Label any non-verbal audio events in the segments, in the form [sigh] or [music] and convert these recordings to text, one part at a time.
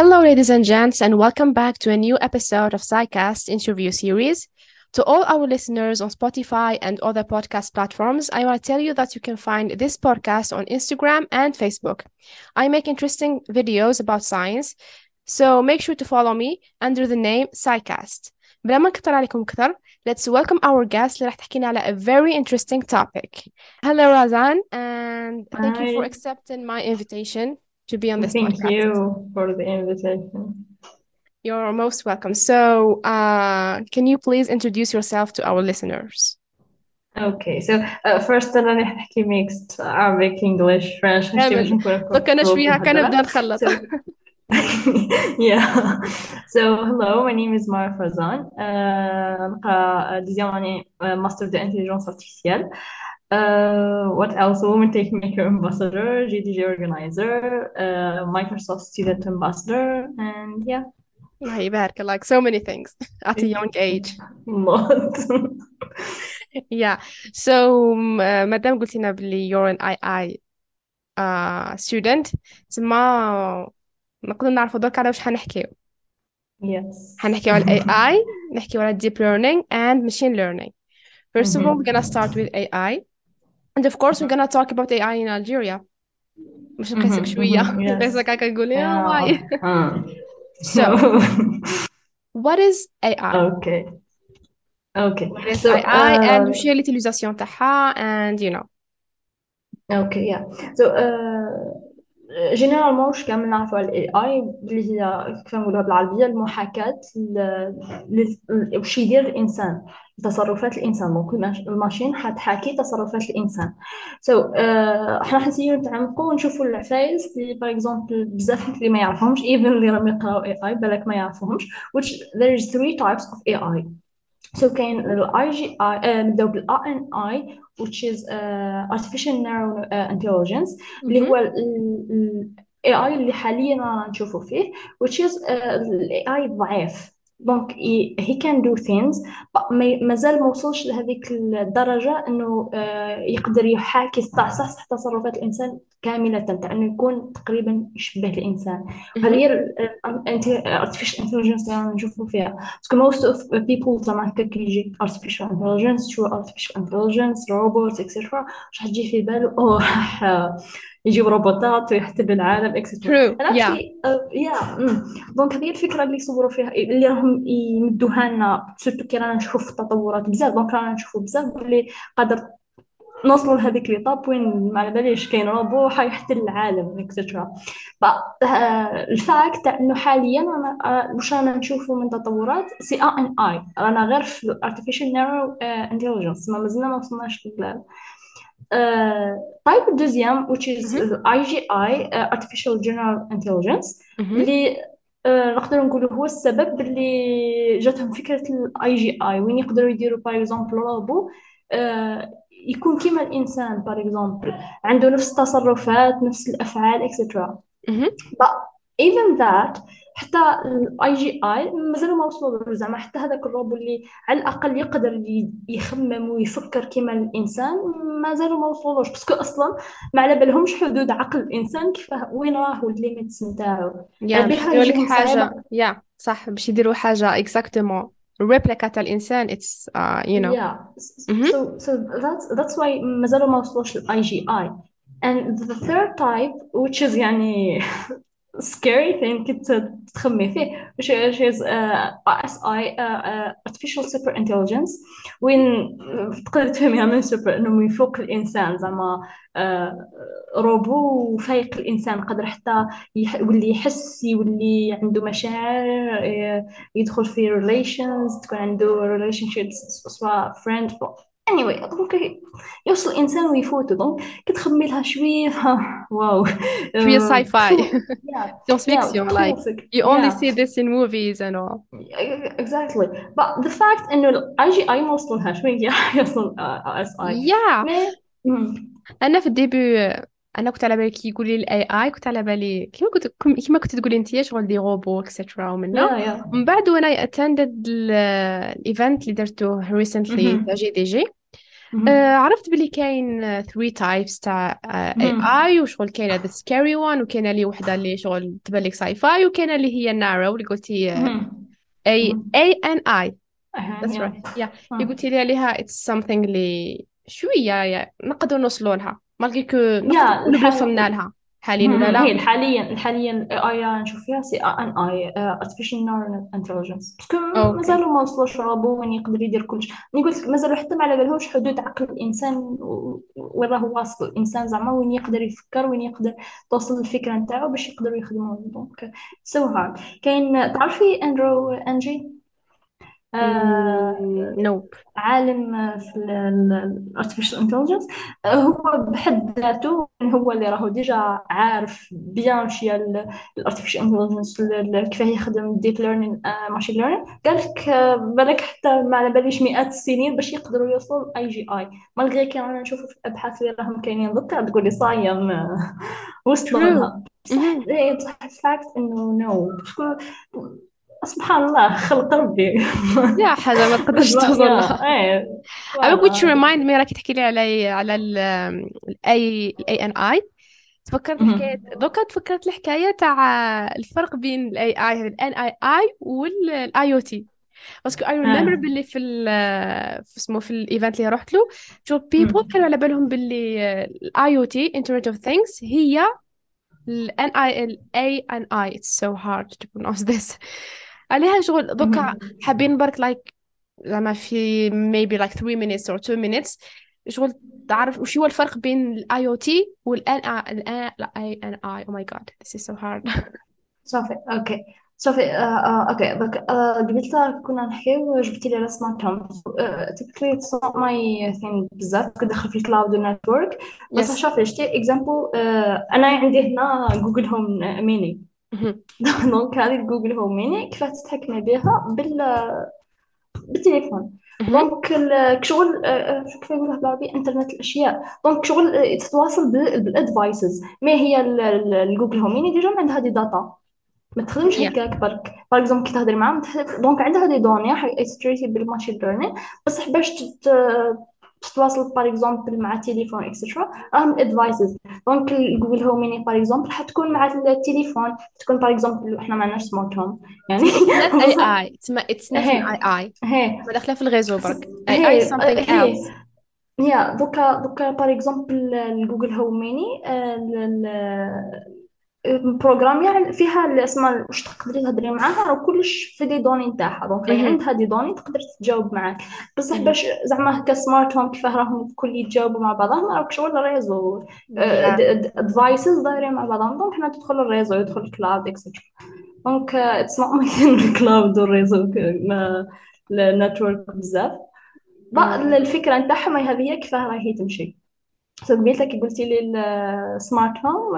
Hello, ladies and gents, and welcome back to a new episode of SciCast interview series. To all our listeners on Spotify and other podcast platforms, I want to tell you that you can find this podcast on Instagram and Facebook. I make interesting videos about science, so make sure to follow me under the name SciCast. بلا ما نكتر عليكم أكثر, let's welcome our guest اللي راح تحكينا على a very interesting topic. Hello, Razan, and thank you for Hi, accepting my invitation To be on this thank podcast. you for the invitation. You're most welcome. So, uh, can you please introduce yourself to our listeners? Okay, so uh, first أنا رح نحكي mixed Arabic, English, French هالشي باش كامل نكون لو كان comfortable فيها كان بالهضرة. نبدأ نخلط So yeah. So hello, my name is Mara Farzan. Uh, نقرا deuxième année uh, Master de Intelligence Artificielle. Uh, what else? Women Take Maker Ambassador, GDG Organizer, uh, Microsoft Student Ambassador, and yeah, الله يبارك like so many things [laughs] at a young [laughs] age [laughs] lot. yeah so um, مادام قلت لنا بلي you're an II uh, student تما نقدر نعرفوا درك على واش حنحكيو Yes. حنحكيو على AI نحكيو على deep learning and machine learning first of all we're gonna Mhm. start with AI and of course we're gonna talk about AI in Algeria مش نقيسك Mhm. شوية Mhm. Yes. نقيسك هكا نقول يا Yeah. واي Uh. so what is AI Okay. Okay. what is So, AI and uh, وش هي اليوتيليزاسيون تاعها and you know okay, yeah. So, uh, جينيرالمون واش كامل نعرفوا على الاي اي اللي هي كيف نقولوها بالعربيه المحاكاه وش يدير الانسان تصرفات الانسان donc ال mach- ال machine حتحاكي تصرفات الانسان so so, uh, إحنا حنسيو نتعمقوا ونشوفوا العفايس اللي par exemple بزاف اللي ما يعرفهمش even اللي راهم يقراو AI بالك ما يعرفوهمش which there is three types of AI So كاين ال AGI آه، نبداو بال ANI which is uh, artificial narrow uh, intelligence اللي مهم. هو ال ال AI اللي حاليا رانا نشوفوا فيه which is uh, ال AI الضعيف donc do things but ما- مازال ما وصلش لهذيك الدرجة إنه uh, يقدر يحاكي يصحصح تصرفات الإنسان كاملة تاع انه يكون تقريبا يشبه الإنسان. هذه. هي ال- ال- artificial intelligence اللي نشوفوا فيها. parce que most of people زعما هكا كيجي artificial intelligence شو artificial intelligence robots etc واش حتجي في باله أوه راح [laughs] يجيب روبوتات ويحتل العالم yeah. mm. donc هذه الفكرة اللي صوروا فيها اللي راهم يمدوها لنا surtout كي رانا نشوفوا في التطورات بزاف. donc رانا نشوفوا بزاف باللي قادر نوصلوا لهذيك l'étape وين ما على باليش كاين روبو حيحتل العالم etc ال fact تاع إنه حاليا آه، واش رانا نشوفوا من تطورات؟ c'est ANI رانا غير في artificial narrow intelligence ما مازلنا ما وصلناش type deuxième which is. AGI artificial general intelligence. اللي آه، نقدروا نقولوا هو السبب اللي جاتهم فكرة ال AGI وين يقدروا يديروا par exemple robot يكون كيما الإنسان par exemple عنده نفس التصرفات نفس الأفعال اكسترا but even that حتى ال AGI مازالوا ما وصلوا زعما. حتى هذاك الروبو اللي على الأقل يقدر يخمم ويفكر كيما الإنسان مازالوا ما وصلوش. parce que أصلا ما على بالهمش حدود عقل الإنسان كيف وين راهو ال limites نتاعو يا يديروا لك حاجة. يا صح باش يديروا حاجة exactement. replica تاع know. Yeah, مهم. so so that's that's why مازالوا ما وصلوش لل AGI. And the third type which is يعني [laughs] scary thing كنت تخمي فيه which is which is uh, ASI uh, uh, artificial super intelligence وين تقدر تفهميها من سوبر إنه من فوق الإنسان زعما uh, robot فايق الإنسان قدر حتى يولي يحس يولي عنده مشاعر uh, يدخل في relations تكون عنده relationships سواء friend anyway donc يوصل الانسان ويفوتو donc كتخمي لها شوية wow yeah. Fiction like cool fic- you only yeah. see this in movies and all. Exactly. But the fact انه ال AGI ما وصلهاش وين يوصل ASI yeah. أنا في ال début أنا كنت على بالي كي يقول لي ال AI كنت على بالي كيما كنت كيما كنت تقولي أنت شغل des robots etc ومنا من بعد وأنا attended ال event اللي درته recently مهم. تاع GDG. آه، عرفت بلي كاين 3 types تاع A مهم. I وشغل كاينة the scary one وكاينة اللي وحدة اللي شغل تبان لك sci-fi وكاينة اللي هي narrow اللي قلتي. اي. ANI أها، That's yeah. آه. اللي قلتي لي عليها it's something اللي شوية يا نقدر نوصلوا لها malgré que الحال وصلنا لها حاليا ولا. لا؟ هي حاليا حاليا ال AI نشوف فيها c'est ANI artificial narrow intelligence. parce que مازالوا ما وصلوش روبو وين يقدر يدير كلش. ني قلت لك مازالوا حتى ما على بالهمش حدود عقل الإنسان وين راه واصل الإنسان زعما وين يقدر يفكر وين يقدر توصل الفكرة نتاعو باش يقدروا يخدموا donc so hard كاين تعرفي Andrew Ng nope. عالم في ال artificial intelligence هو بحد ذاته هو اللي راهو déjà عارف bien شي ال artificial intelligence كيفاه يخدم ال deep learning machine learning قال لك آه، بالك حتى ما على باليش مئات السنين باش يقدروا يوصلوا ال AGI. malgré que رانا نشوفوا في الابحاث اللي راهم كاينين دوكا تقول لي صايم آه، وصلوا لها بصح. إيه، بصح ال fact إنه non parce que سبحان الله خلق ربي. يا حاجة ما تقدرش توصل لها which voilà remind me راكي تحكي لي على على ال AI ال ANI تفكرت الحكاية مهم. دوكا تفكرت الحكاية تاع الفرق بين ال AI ال ANI وال IoT parce que I remember باللي في ال في اسمه في ال event اللي رحت له شو people مم. كانوا على بالهم باللي ال IoT Internet of Things هي ال N I L A N I. It's so hard to pronounce this. عليها شغل. دوكا. حابين برك like زعما في maybe like 3 minutes or 2 minutes. شغل تعرف وش هو الفرق بين ال IoT وال N I ال N I oh my god. This is so hard. صافي okay. صافي آه آه أوكي. donc آه قبيلتا كنا نحكيو جبتي لي home typically it's not my thing بزاف. كندخل في ال cloud وال network بس yes. شوفي شتي example أنا عندي هنا Google Home Mini مهم. donc هذه Google Home Mini كيفاش تتحكمي بها بال بالتليفون مهم. donc ال- كشغل آه، آه، شو كيف يقولها بالعربي انترنت الاشياء donc شغل آه، تتواصل بال devices ما هي ال- ال- ال Google Home Mini déjà عندها دي داتا ما تخدمش yeah. هكاك برك par exemple كي تهضري معاهم تح- donc عندها des données ستريتي بال machine learning بصح باش تت- تتواصل par exemple مع التليفون et cetera راهم devices donc Google Home Mini par exemple حتكون مع التليفون. تكون par exemple إحنا ما عندناش smart home يعني it's not [laughs] an هي AI هي ما داخلة في ال réseau برك. هي something هي else. يا دوكا دوكا par exemple ال Google Home Mini ال programme يعني فيها اللي اسمها واش تقدري تهضري معاها؟ راه كلش في des données نتاعها. donc راهي. عندها des données تقدر تجاوب معاك. بصح. باش زعما هكا smart home كيفاه راهم الكل يتجاوبوا مع بعضهم راك شغل réseau devices دايرين مع بعضهم. donc حنا تدخل ال réseau يدخل الكلاود اكسترا دونك اتس نوت ثينغ الكلاود والريزو ما النتورك بزاف. الفكرة نتاعهم هذه هي كيفاه راهي تمشي. قبيلتك كي قلتي لي ال smart home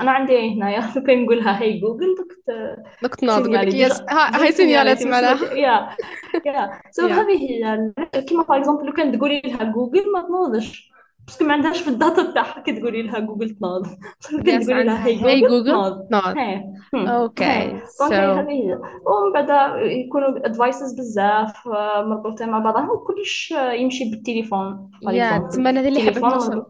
أنا عندي هنايا. [laughs] كي نقولها hey جوجل دوك دوك تناض تقول سينيالي لك yes هاي سينيالات معناها yeah yeah so هذه هي كيما par exemple لو كان تقولي لها جوجل ما تنوضش. parce que ما عندهاش في ال data تاعها كي تقولي لها جوجل [laughs] كان yes تقولي لها hey جوجل تناض okay هي. ومن بعد يكونوا devices بزاف آه، مربوطين مع بعضهم وكلش آه، يمشي بالتليفون. تسمى أنا هذه اللي حبيت نوصل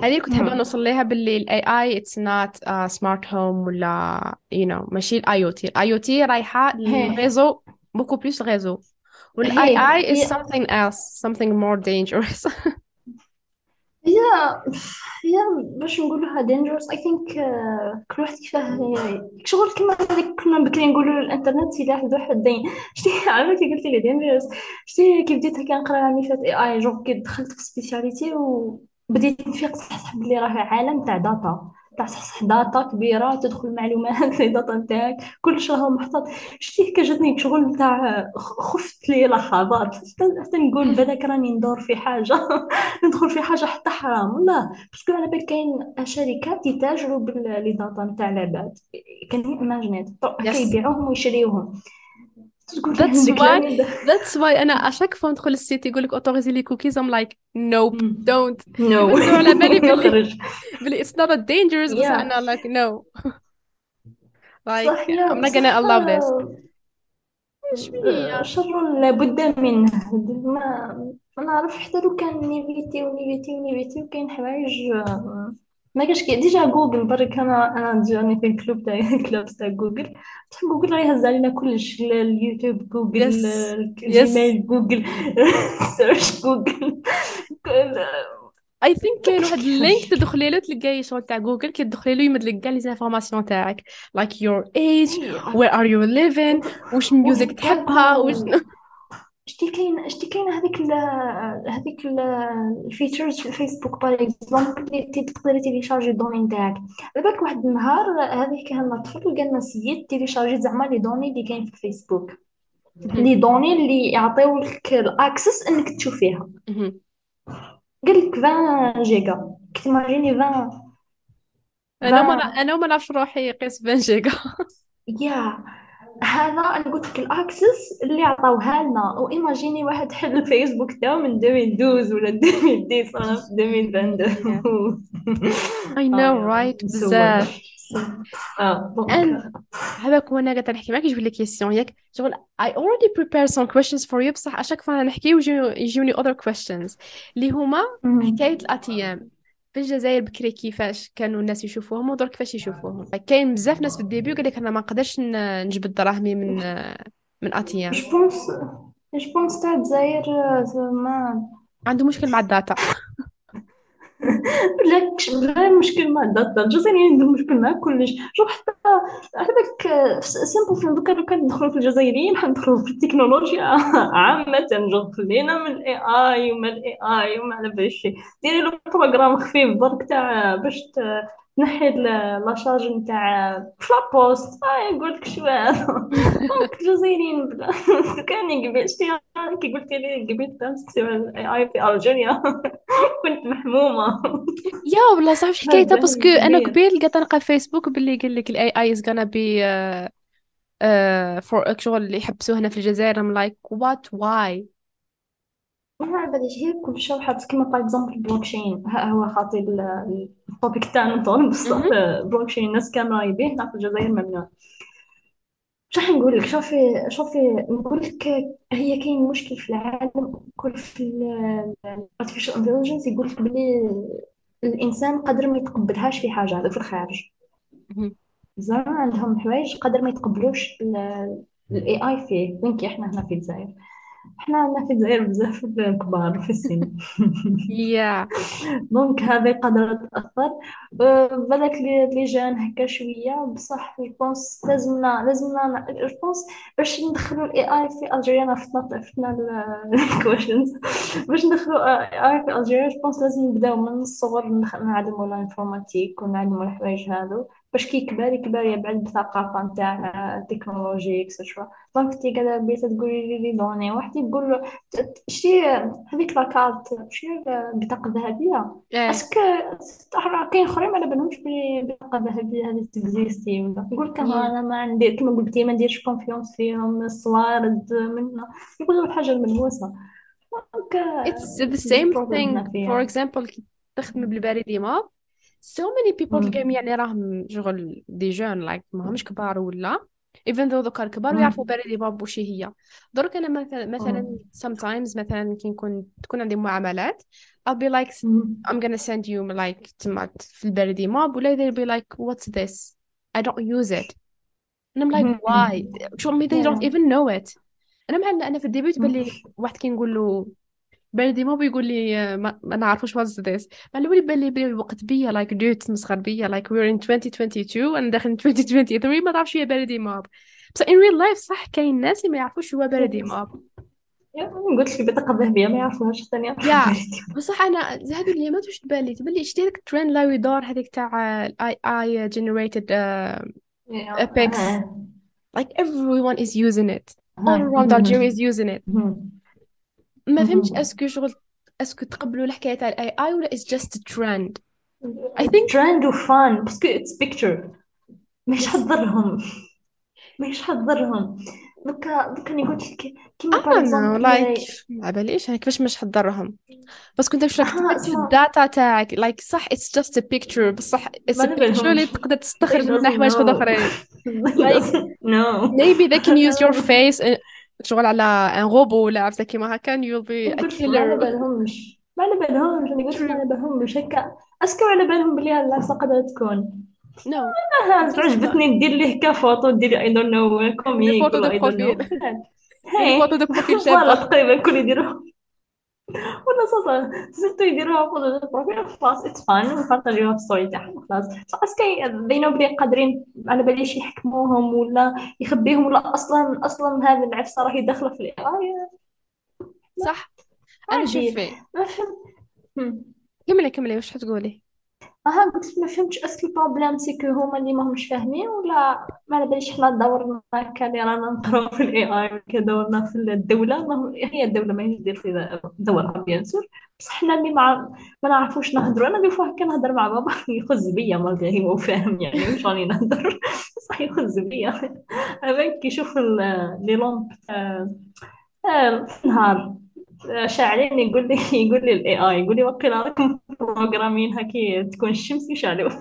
هذه كنت حابة. نوصل لها باللي ال AI it's not a smart home ولا you know ماشي ال IoT ال IoT رايحة هي. للغيزو beaucoup plus غيزو وال هي. AI is هي. something else something more dangerous. [laughs] هي هي باش نقولوها I think آه، كل واحد كيفاه شغل كيما هذيك كنا بكري نقولوا الإنترنت سلاح ذو حدين. [laughs] شتي عارفة كي قلتي لي dangerous شتي كي بديت هكا نقرأ عامي فات اي اي جونغ كي دخلت في spécialité وبديت نفيق صح بلي راه عالم تاع data تاع صح data كبيرة تدخل معلومات [laughs] les data نتاعك كلش راهو محطوط. شتي هكا جاتني شغل تاع خفت لي لحظات. حتى نقول بالك راني ندور في حاجة. [laughs] ندخل في حاجة حتى حرام. لا parce que على بالك كاين شركات يتاجروا ب les data نتاع العباد. كان ايماجينيت هكا yes. يبيعوهم ويشريوهم. That's why that's why أنا à chaque fois ندخل ال site يقول لك les cookies I'm like nope مم. don't. no على بالي [laughs] باللي it's not that dangerous بس no. [laughs] Like صح yeah I'm not gonna allow this. شوية شر لابد منه ما ما نعرف حتى لو كان نيفيتي ونيفيتي ونيفيتي وكاين حوايج آه، ما كاش كي déjà جوجل برك أنا أنا جاني في ال club تاع [laughs] club تاع جوجل بصح جوجل راه يهز علينا كلش. ال- اليوتيوب جوجل yes yes جيميل جوجل search جوجل I think كاين واحد ال link تدخلي له تلقاي شغل تاع جوجل كي تدخلي له يمد لك كاع les informations تاعك. Like your age where are you living واش ال music تحبها وشنو. شتي كاين شتي كاين هذيك ال هذيك ال features في الفيسبوك par exemple اللي تي- تقدري تيليشارجي ال données نتاعك على بالك واحد النهار هذيك كان طفل لقى لنا سيد تيليشارجي زعما les données اللي كاين في الفيسبوك les données اللي يعطيو لك ال access إنك تشوف فيها مهم. قال لك 20 جيجا كتماجيني 20 أنا ما 20 أنا ما نعرفش روحي قيس 20 جيجا يا هذا أنا قلت لك ال access اللي عطاوها لنا. وإيماجيني واحد [laughs] حل الفيسبوك تاعو من 2012 ولا 2010 ولا في 2022 I know آه yeah right مسوق بزاف and هذاك وأنا قاعدة نحكي معاك يجيب لي question ياك. شغل I already prepared some questions for you. بصح à chaque fois أنا نحكي يجيو يجوني other questions. اللي هما حكاية ال ATM في الجزائر بكري كيفاش كانوا الناس يشوفوهم ودور كيفاش يشوفوهم. كاين بزاف ناس في ال début قال لك أنا ما نقدرش ن- نجبد دراهمي من من ATM je pense je pense تاع الجزائر ما عنده مشكل مع ال data. [laughs] بالعكس لا مشكل مع ال data الجزائريين عندهم مشكل مع كلش. شوف حتى على بالك simple دوكا لو كان ندخلوا في الجزائريين حندخلوا في التكنولوجيا. [laughs] عامة جو خلينا من ال AI وما ال AI وما على بالي شي ديري له programme خفيف برك تاع باش تنحي la charge نتاع ف la poste آه يقول لك شو هذا؟ donc بلا- [laughs] كان قبل شتي كي قلت لي قبل نديسكوتيو ال AI في Algeria. [laughs] كنت محمومة. يا والله صعب حكايتها هذا باسكو أنا كبير قبيل قاعدة نلقى في فيسبوك باللي قال لك ال AI is uh, uh, for شغل اللي يحبسوه هنا في الجزائر. I'm like what? Why? ما عباليش هي كل شيء حابس كيما par exemple ال blockchain ها هو ال- ال topic تاعنا نطول بصح مهم. البلوكشين الناس كانوا رايبين هنا في الجزائر ممنوع شو حنقول لك؟ شوفي شوفي نقول لك هي كاين مشكل في العالم كل في ال artificial intelligence يقول لك بلي الإنسان قدر ما يتقبلهاش في حاجة هذا في الخارج. مهم. زعما عندهم حوايج قدر ما يتقبلوش ال AI فيه. وين كي إحنا هنا في الجزائر. إحنا عندنا في الجزائر بزاف كبار في السن. yeah [laughs] donc هذا يقدر تأثر. أه، بالك لي لي جان هكا شوية بصح جوبونس لازمنا لازمنا جوبونس باش ندخلوا الاي اي في الجيريا فتنا فتنا الكويشنز باش ندخلوا اي اي في الجيريا جوبونس لازم نبداو من الصغر نعلموا الانفورماتيك ونعلموا الحوايج هذو باش كي يكبر يكبر يبعد بالثقافة نتاع التكنولوجي اكسترا دونك تي قاعدة بيتا تقولي لي لي دوني واحد يقول له شتي هذيك la carte شنو البطاقة الذهبية؟ إيه. est-ce que راه كاين أخرين ما بالهمش بلي البطاقة الذهبية هذه تكزيستي ولا؟ يقول لك yeah أنا ما عندي كما قلتي ما نديرش confiance فيهم الصوارد منا يقولوا الحاجة الملموسة. donc it's the it's same thing. for فيها. Example كي تخدم ب BaridiMob so many people تلقاهم مم. يعني راهم شغل des jeunes like ماهمش كبار ولا even though ذوكا الكبار ويعرفوا مم. BaridiMob وش هي درك أنا مثلا مثلا sometimes مثلا كي نكون تكون عندي معاملات I'll be like. I'm gonna send you like تما في البريد ماب ولا they'll be like what's this I don't use it and I'm like why. شغل they don't even know it أنا مع أنا في الديبيو تبان. لي واحد كي نقول له بلدي ما بيقول لي ما, ما نعرفوش what's this. مع الأول يبان لي بلي الوقت بيا like دوت تمسخر بيا like we're in 2022 أنا داخل 2023 ما تعرفش هي بلدي ماب بس in real life صح كاين ناس اللي ما يعرفوش هو BaridiMob قلت لك البطاقة الذهبية ما يعرفوهاش يعرفوا يا [laughs] بصح أنا هذو اللي ما توش تبان لي. تبان لي اشتي لك ترند لا يدور هذيك تاع ال AI generated pics آه. like everyone is using it. all آه. around Algeria is using it. مم. ما فهمتش. est-ce que شغل est-ce que تقبلوا الحكاية تاع ال AI ولا just a trend I think trend و fun parce que it's picture yes. حضرهم. مش حضرهم. دوكا دوكا أنا قلت لك كيما باغ اكزومبل like ما باليش أنا كيفاش مش حضرهم؟ بس كنت مش راك في اسمع الداتا تاعك. Like صح it's just a picture. بصح a على picture اللي تقدر تستخرج منها حوايج أخرين. [laughs] Doesn't know maybe they can use your face [laughs] شغل على ان روبو ولا عرفتي كيما هكا قلت ما على بالهمش. ما على بالهمش أنا قلت ما على بالهمش. هكا. أسكو على بالهم بلي هاد العفسه قادره تكون no. آه، عجبتني ندير ليه هكا فوتو دير اي دون نو كوميك نو هي photos de profil. [laughs] [laughs] فوالا شابة تقريبا كل يديروها ولا صاصا سيرتو يديروها فوتو بروفيل خلاص اتس فان ويبارطاجيوها في ستوري تاعهم خلاص اسكي بينو بلي قادرين على باليش يحكموهم ولا يخبيهم ولا أصلا أصلا هذه العفسه راهي داخله في الاي اي صح أنا عادي شوفي ما فهمت هم. كملي كملي واش تقولي أها قلت ما فهمتش est-ce que ال problème c'est que هما اللي ماهمش فاهمين ولا ما على باليش حنا دورنا هكا اللي رانا نقراو في ال AI كدورنا في الدولة. ما هي الدولة ما هي دير في دورها bien sûr. بصح حنا اللي ما ما نعرفوش نهضروا أنا des fois هكا نهضر مع بابا [laughs] يخز بيا malgré هو فاهم يعني واش راني نهضر [laughs] بصح يخز بيا. [laughs] هذاك كيشوف les lampes آه، آه، في النهار. شاعلين يقول لي يقول لي ال AI يقول لي وقيلا راكم بروغرامين هكي تكون الشمس يشعلوا [laughs]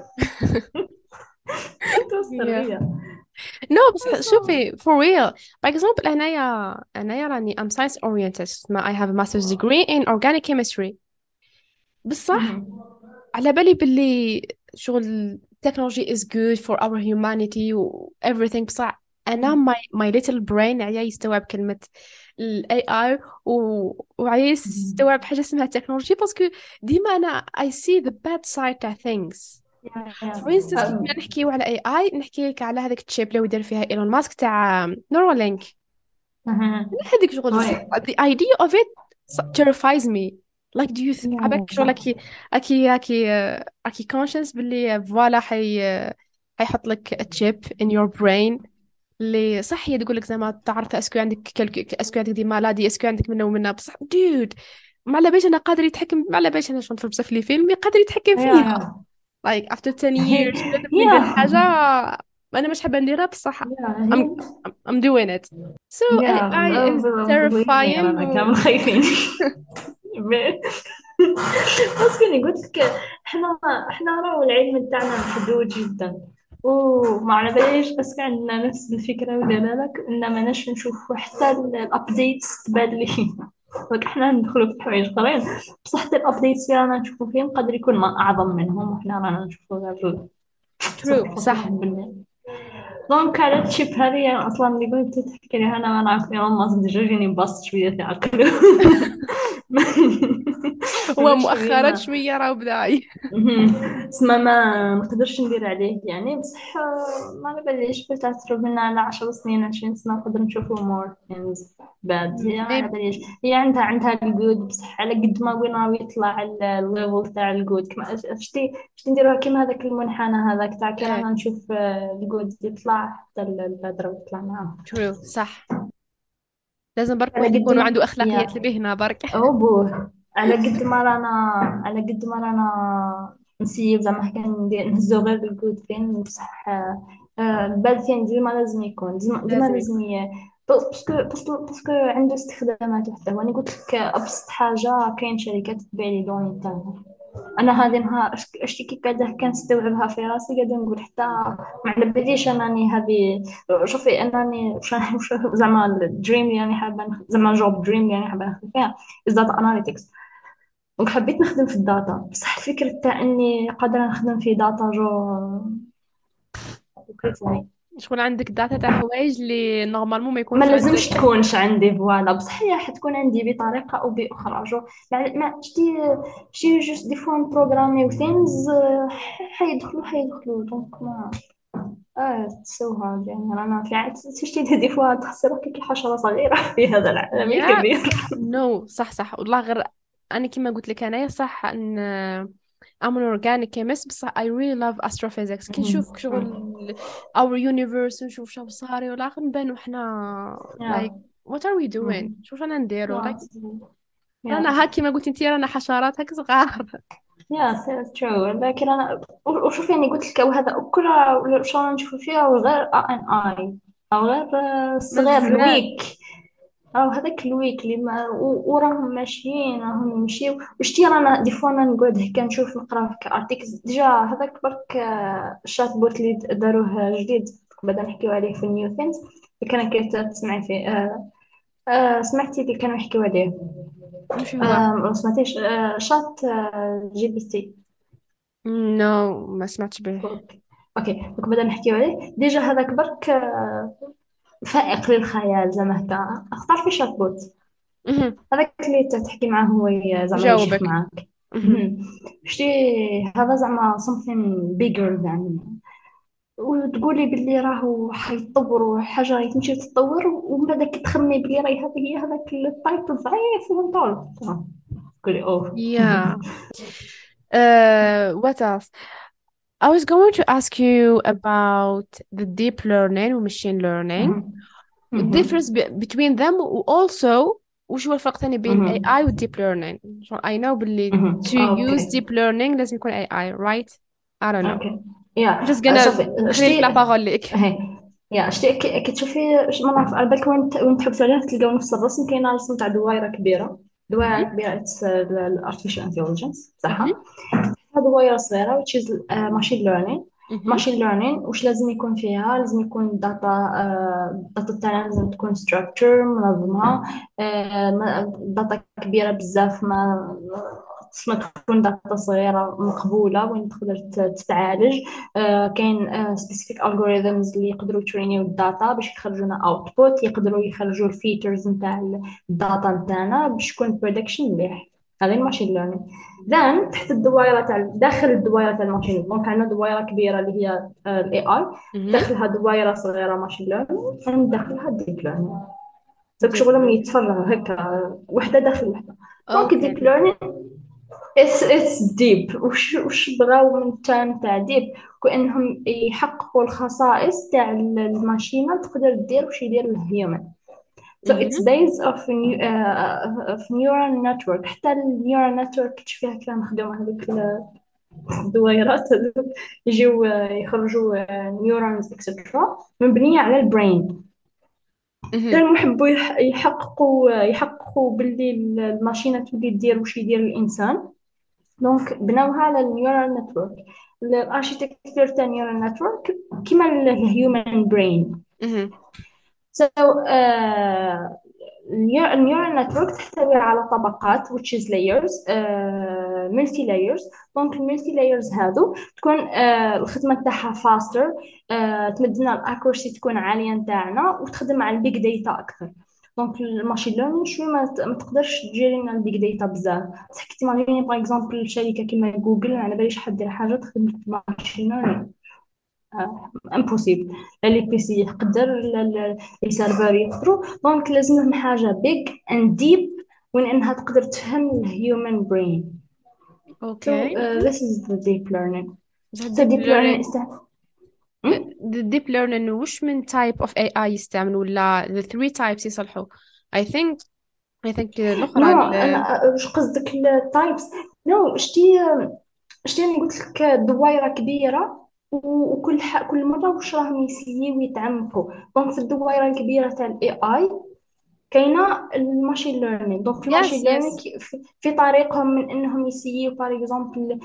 no بس شوفي for real. For example أنايا أنايا راني I'm science oriented. ما I have a master's degree in organic chemistry. بصح. على بالي باللي شغل technology is good for our humanity و everything. بصح مهم. my, my little brain عيا يستوعب كلمة ال AI و... وعيا يستوعب حاجة اسمها تكنولوجي parce que ديما أنا I see the bad side تاع يا instance كي كنا نحكيو على AI نحكي لك على هذاك ال chip اللي يدير فيها إيلون ماسك تاع Neuralink مهم. هذيك شغل the idea of it terrifies me. Like do you th- عبالك شغل هكي هكي آه، هكي conscious باللي فوالا حي حيحط لك chip in your brain. اللي صح هي تقول لك زعما تعرف est-ce que عندك كلك est-ce que عندك des maladies est-ce que عندك منه ومنه. بصح دود ما على باليش أنا قادر يتحكم ما على باليش أنا نتفرج في les films يقدر يتحكم فيها like after 10 [laughs] years حاجة أنا مش حابة نديرها بصح. I'm I'm doing it. So yeah. AI is terrifying. كامل [laughs] خايفين [laughs] بس كني قلت لك إحنا إحنا راهو العلم تاعنا محدود جدا. وما على باليش بس عندنا نفس الفكرة ولا لا لك ان ما ناش نشوفوا حتى ال updates تبان فينا donc إحنا ندخلوا في حوايج أخرين. بصح حتى ال updates اللي رانا نشوفوا فيهم قادر يكون ما أعظم منهم وحنا رانا نشوفوا غير true. صح. donc على ال chip هذه أنا أصلا اللي قلت تحكي لي أنا ما نعرف يوم ما جاني باص شوية تاع عقل هو [laughs] شوية مؤخرا ما. شوية راه بدا. تسمى ما نقدرش ندير عليه يعني بصح ما على باليش بتعترف منا على عشر سنين عشرين سنة نقدر نشوفوا more things bad. هي ما على باليش هي عندها عندها ال good بصح على قد ما وين راهو يطلع ال level تاع ال good كما شتي شتي نديروها كيما هذاك المنحنى هذاك تاع كي رانا نشوف آه، ال good يطلع. حتى ال bad راه يطلع معاه true صح. لازم برك على قد يكون ما عنده أخلاقيات yeah. لبهنا برك أو بوه على قد ما رانا على قد ما رانا نسيب زعما حكا ندير نهزو غير ال good فين بصح آه، آه، ال bad فين ديما لازم يكون ديما ديما لازم لازم يكون. ي... parce que parce que parce que عنده استخدامات حتى هو أنا قلت لك أبسط حاجة كاين شركات تبيع les données تاعها أنا هذه نهار اش- اشتي كي قاعدة كنستوعبها في راسي قاعدة نقول حتى ما على باليش أنني هذه شوفي أنني [laughs] زعما اللي أنا حابة زعما job dream أنا حابة نخدم فيها as data analytics donc حبيت نخدم في ال data. بصح الفكرة تاع إني قادرة نخدم في data جو شغل عندك data تاع حوايج اللي normalement ما ما يكونوش لازمش تكونش عندي voilà. بصح هي حتكون عندي بطريقة أو بأخرى. جو ما شتي شتي juste des fois بروغرامي و things حيدخلوا حيدخلوا. donc ما آه so hard يعني رانا في عاد شتي des fois تحسي روحك كي حشرة صغيرة [laughs] في هذا العالم. الكبير no صح صح. والله غير أنا كما قلت لك أنايا صح إن I'm an organic chemist بس I really love astrophysics. كي نشوف شغل our universe نشوف شو صاري والاخر نبانو حنا like what are we doing? شوف رانا نديرو؟ Like رانا هاك كما قلت انتي رانا حشرات هاك صغار. yeah true لكن أنا وشوف يعني قلت لك وهذا كلها شو نشوف فيها غير AI أو غير آه، صغير بزاف أو هذاك ال weak اللي ما وراهم ماشيين راهم يمشيو. وشتي رانا des fois أنا نقعد هكا نشوف نقرأ في articles déjà هذاك برك آه، ال chatbot اللي داروه جديد بعدا نحكيو عليه في ال new things اللي كان كي تسمعي فيه آه، آه سمعتي اللي كانوا يحكيوا عليه. آه ما سمعتيش آه شات آه GPT no ما سمعتش به. okay. دوك بعدا نحكيو عليه. déjà هذاك برك آه، فائق للخيال زعما هكا أختار في chatbot مهم. هذاك اللي تحكي معاه هو زعما جاوبك معاك. شتي هذا زعما something bigger يعني وتقولي باللي راهو حيتطور حاجة راهي تمشي تتطور ومن بعد كي تخمي باللي راهي هذه هي هذاك ال type الضعيف ونطول تقولي أوه Yeah. [laughs] Uh, what else? I was going to ask you about the deep learning و machine learning. مهم. the مهم. difference be between them و also وش هو الفرق الثاني بين مهم. AI و deep learning so I know باللي مهم. to okay use deep learning لازم يكون AI right? I don't know. okay yeah I'm just gonna صافي. خليك لا شتي parole ليك هي yeah شتي كي كي تشوفي ش- ما نعرف على بالك وين ت- وين تحبسوا عليها تلقاو نفس الرسم؟ كاينة رسم تاع دوائره كبيرة. دوائره مهم. كبيرة ال artificial intelligence تاعها دوائر صغيرة which is learning. مهم. machine learning وش لازم يكون فيها؟ لازم يكون data ال data تاعنا لازم تكون structure منظمة. data كبيرة بزاف ما ما تكون data صغيرة مقبولة وين تقدر تتعالج. آه، كاين آه، specific algorithms اللي يقدروا يترينيو ال data باش يخرجوا لنا output يقدروا يخرجوا ال features نتاع ال data نتاعنا باش يكون prediction مليح. هذا ال machine learning then تحت الدوائرة تاع داخل الدوائرة تاع ال machine donc عندنا دوائرة كبيرة اللي هي ال AI. داخلها دوائرة صغيرة machine learning داخلها ال deep learning donc شغل يتفرغ هكا وحدة داخل وحدة. donc okay learning it's it's deep وش وش بغاو من ال term تاع deep كأنهم يحققوا الخصائص تاع الماشينة تقدر دير وش يدير ال human So it's based of new, uh, of neural network. حتى ال neural network فيها كلام مخدوم هذيك الدويرات هذوك يجيو آه، يخرجوا neurons extra مبنية على ال brain. كانوا يحبوا يح- يحققوا يحققوا باللي الماشينة تولي دير وش يدير الإنسان. donc بناوها على ال neural network ال architecture تاع ال neural network كيما ال human brain. So uh, ال neural network تحتوي على طبقات which is layers uh, multi layers donc ال multi layers هادو تكون uh, الخدمة تاعها faster uh, تمدنا ال accuracy تكون عالية نتاعنا وتخدم على ال big data أكثر. donc ال machine learning شوي ما, تقدرش تجيري لنا ال big data بزاف. بصح كي t'imagines par exemple شركة كيما جوجل على باليش حد دير حاجة تخدم بال machine learning امبوسيبل لا لي بي سي يقدر لا لي سيرفر يقدروا دونك لازم لهم حاجة بيج اند ديب وين إنها تقدر تفهم الهيومن برين so okay. this is the deep learning. بصح so deep deep learning learning is the deep learning وش من type of AI يستعمل ولا the three types يصلحوا I think I think الأخرى نو ال أنا واش قصدك التايبس نو شتي شتي قلت لك دوائرة كبيرة؟ وكل ح... كل مرة واش راهم يسيو يتعمقوا donc في الدوائره الكبيرة تاع ال AI كاينة ال machine learning donc yes ال machine yes. learning في في طريقهم من إنهم يسيو par exemple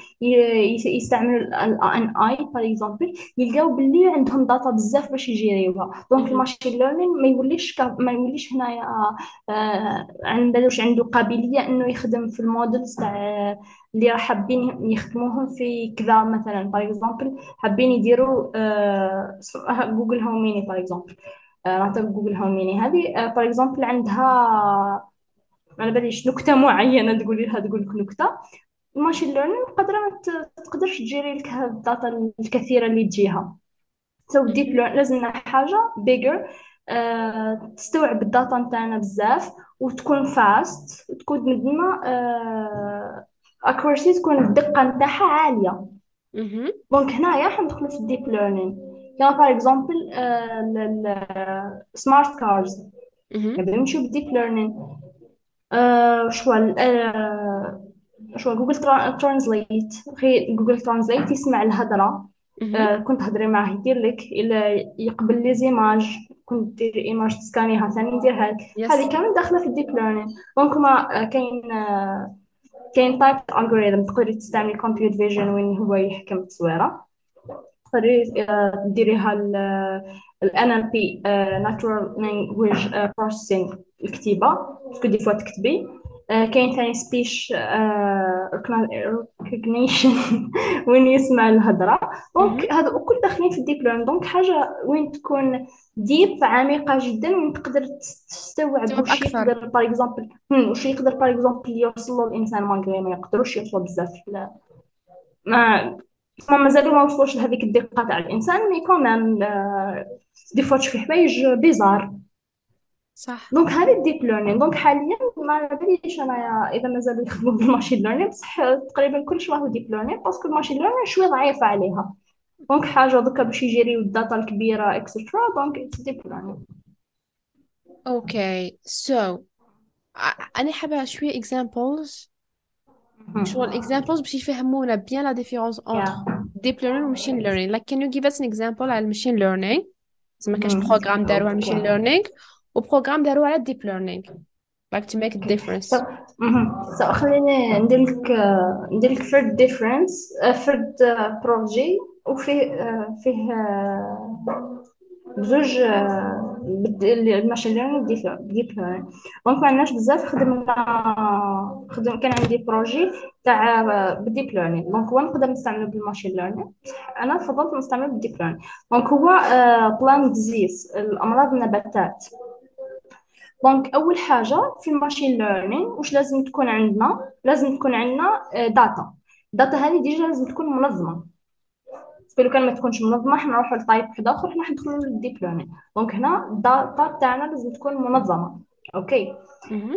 يستعملوا ال AI par exemple يلقاو باللي عندهم data بزاف باش يجيريوها. donc. ال machine learning ما يوليش كا- ما يوليش هنايا آه، على بالوش عنده قابلية إنه يخدم في ال models تاع اللي راح حابين يخدموهم في كذا مثلا. par exemple حابين يديروا آه، جوجل هوم ميني par exemple نعطيك جوجل هوم ميني هذه par exemple عندها على باليش نكتة معينة تقولي لها تقول لك نكتة. ال machine learning قادره ما تقدرش تجيري لك هاد ال data الكثيرة اللي تجيها. so deep مهم. learn لازم حاجة bigger أه تستوعب ال data نتاعنا بزاف وتكون fast وتكون مدينه أه accuracy تكون الدقة نتاعها عالية. donc هنايا حندخلوا في ال deep learning كما par exemple smart cars مهم. نبداو نمشيو بال deep learning آه شو آه شو جوجل ترانزليت غير جوجل ترانزليت يسمع الهضره. آه كنت تهضري معاه يدير لك يقبل les images كنت دير image تسكانيها ثاني يديرها لك. هذه كامل داخلة في ال deep learning donc ما كاين كاين type algorithm تقدري تستعملي computer vision وين هو يحكم التصويره تقدري آه، ديريها ال ال NLP Natural Language Processing الكتيبة. parce que des fois تكتبي. كاين ثاني speech recognition وين يسمع الهضرة? donc هذا وكل داخلين في ال deep learn donc حاجة وين تكون deep عميقة جدا وين تقدر تستوعب واش يقدر par exemple واش يقدر par exemple يوصل له الإنسان ما يقدروش يوصلوا بزاف. لا. ما مازالوا ما وصلوش لهذيك الدقة تاع الإنسان mais quand même des fois تشوفي حوايج bizarres صح. دونك هذه ال deep learning donc حاليا ما على باليش انايا إذا مازالوا يخدموا بال machine learning بصح تقريبا كلشي راهو deep learning parce que ال machine learning شوية ضعيفه عليها. donc حاجة دوكا باش يجريو ال data الكبيرة etcetera donc it's deep learning okay so أنا حابة شوية examples شغل examples باش يفهمونا bien la différence entre deep learning و machine learning like can you give us an example على ال machine learning زعما كاش programme داروا على ال machine learning و programme داروا على ال deep learning make a difference. So, so خليني ندير لك ندير لك فرد différence فرد projet وفيه فيه بزوج ال machine learning deep learning donc ما عندناش بزاف خدمنا خدم كان عندي projet تاع بال deep learning donc هو نقدر نستعمله بال machine learning أنا فضلت نستعمله بال deep learning donc هو plant disease الأمراض النباتات. donc أول حاجة في ال machine learning واش لازم تكون عندنا؟ لازم تكون عندنا data ال data هذه déjà لازم تكون منظمة. لو كان ما تكونش منظمة حنا نروحوا ل type واحد آخر حنا ندخلوا لل deep learning donc هنا ال data تاعنا لازم تكون منظمة. okay؟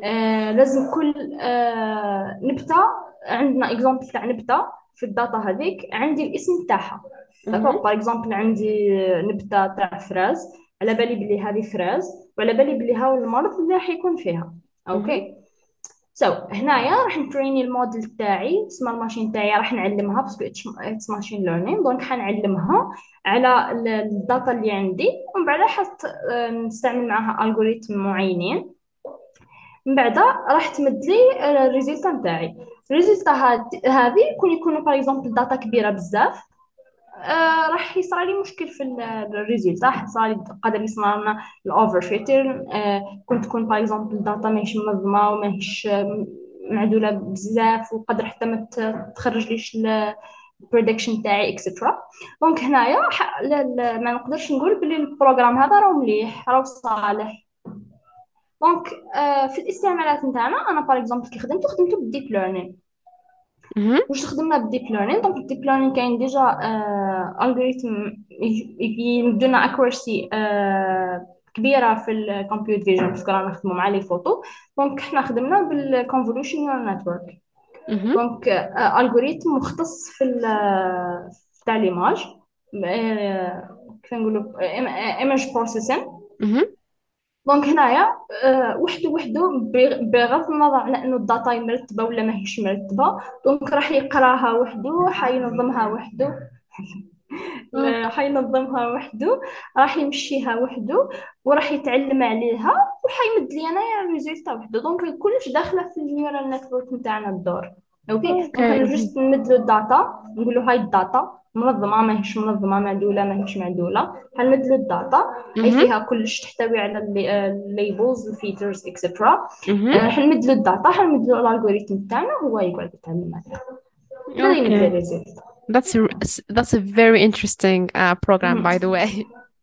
آه لازم كل آه نبتة عندنا exemple تاع نبتة في ال data هذيك عندي الاسم تاعها. par exemple عندي نبتة تاع fraise. على بالي بلي هذه fraise وعلى بالي بلي هاو المرض اللي راح يكون فيها. okay so so, هنايا راح نتريني الموديل تاعي اسمها ال machine تاعي راح نعلمها parce que it's machine learning donc حنعلمها على ال data اللي عندي. ومن بعد حت نستعمل معاها algorithm معينين. من بعد راح تمد لي ال result تاعي. ال result هذه يكون يكونوا par exemple data كبيرة بزاف. آه راح يصير لي مشكل في ال result راح يصير لي قادر يصير لنا ال overfitter آه كنت تكون par exemple ال data ماهيش منظمة وماهيش معدولة بزاف وقدر حتى ما تخرج ليش ال prediction تاعي etcetera donc هنايا ما نقدرش نقول بلي ال programme هذا راه مليح راه صالح. donc آه في الاستعمالات نتاعنا أنا par exemple كي خدمت خدمته بال deep learning واش خدمنا بال deep learning donc ال deep learning كاين déjà algorithm يمدونا accuracy كبيرة في ال computer vision parce que رانا نخدمو مع les photos donc حنا خدمنا بال convolution neural network donc algorithm مختص في تاع les images كيف نقولوا image processing donc هنايا أه وحده وحده بغض النظر على انه ال data مرتبة ولا ماهيش مرتبة donc راح يقراها وحده حينظمها وحده [laughs] حينظمها وحده راح يمشيها وحده وراح يتعلم عليها وحيمد لي أنايا ال result وحده donc كلش داخلة في ال neural network نتاعنا الدور. okay donc أنا juste نمد له ال data. نقول له هاي ال data منظمة ماهيش منظمة معدولة ماهيش معدولة. حنمد له ال data؟ اي فيها كلش تحتوي على ال labels ال features et cetera حنمد له ال data؟ حنمد له ال algorithm تاعنا هو يقعد يتعلم عليها هذا يمد ال result. That's a, that's a very interesting uh, program by the way.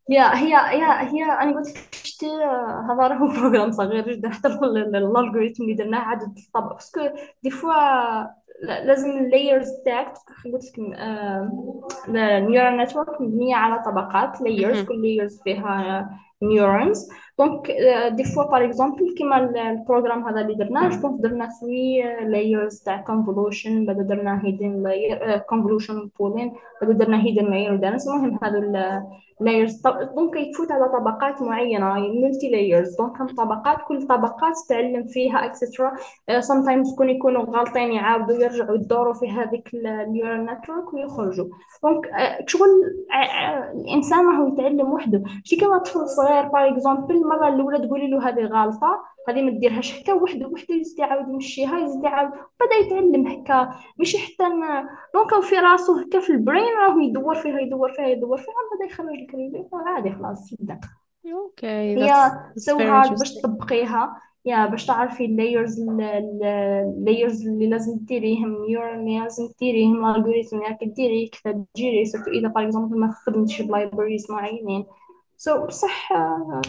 yeah هي هي هي أنا قلت شتي هذا راهو programme صغير جدا حتى ال algorithm اللي درناه عدد الطبق parce que des fois لازم ال layers تاعك قلت لك ال neural network مبنية على طبقات layers كل layers فيها neurons donc des fois par exemple كيما ال programme هذا اللي درناه جو درنا 3 layers تاع convolution بعد درنا hidden layer convolution pooling بعد درنا hidden layer dense المهم هذو layers donc يتفوت على طبقات معينة multi layers donc هم طبقات كل طبقات تتعلم فيها et cetera sometimes يكون يكونوا غالطين يعاودوا يرجعوا يدوروا في هذيك ال neural network ويخرجوا. donc شغل الانسان راهو يتعلم وحده. شي كما طفل صغير par exemple المره الاولى تقولي له هذه غلطة هذه ما ديرهاش هكا وحده وحده يزيد يعاود يمشيها يزيد يعاود بدا يتعلم هكا. ماشي حتى donc في راسو هكا في ال brain راه يدور فيها يدور فيها يدور فيها بدا يخرج الكلمة عادي خلاص يبدا Okay, هي so hard باش. تطبقيها. yeah باش تعرفي ال layers اللايرز اللي لازم ديريهم اللي لازم ديريهم ال algorithm اللي راك ديري كيف تجيري. سورتو إذا باغ اكزومبل ما خدمتش بلايبريز معينين. سو بصح uh,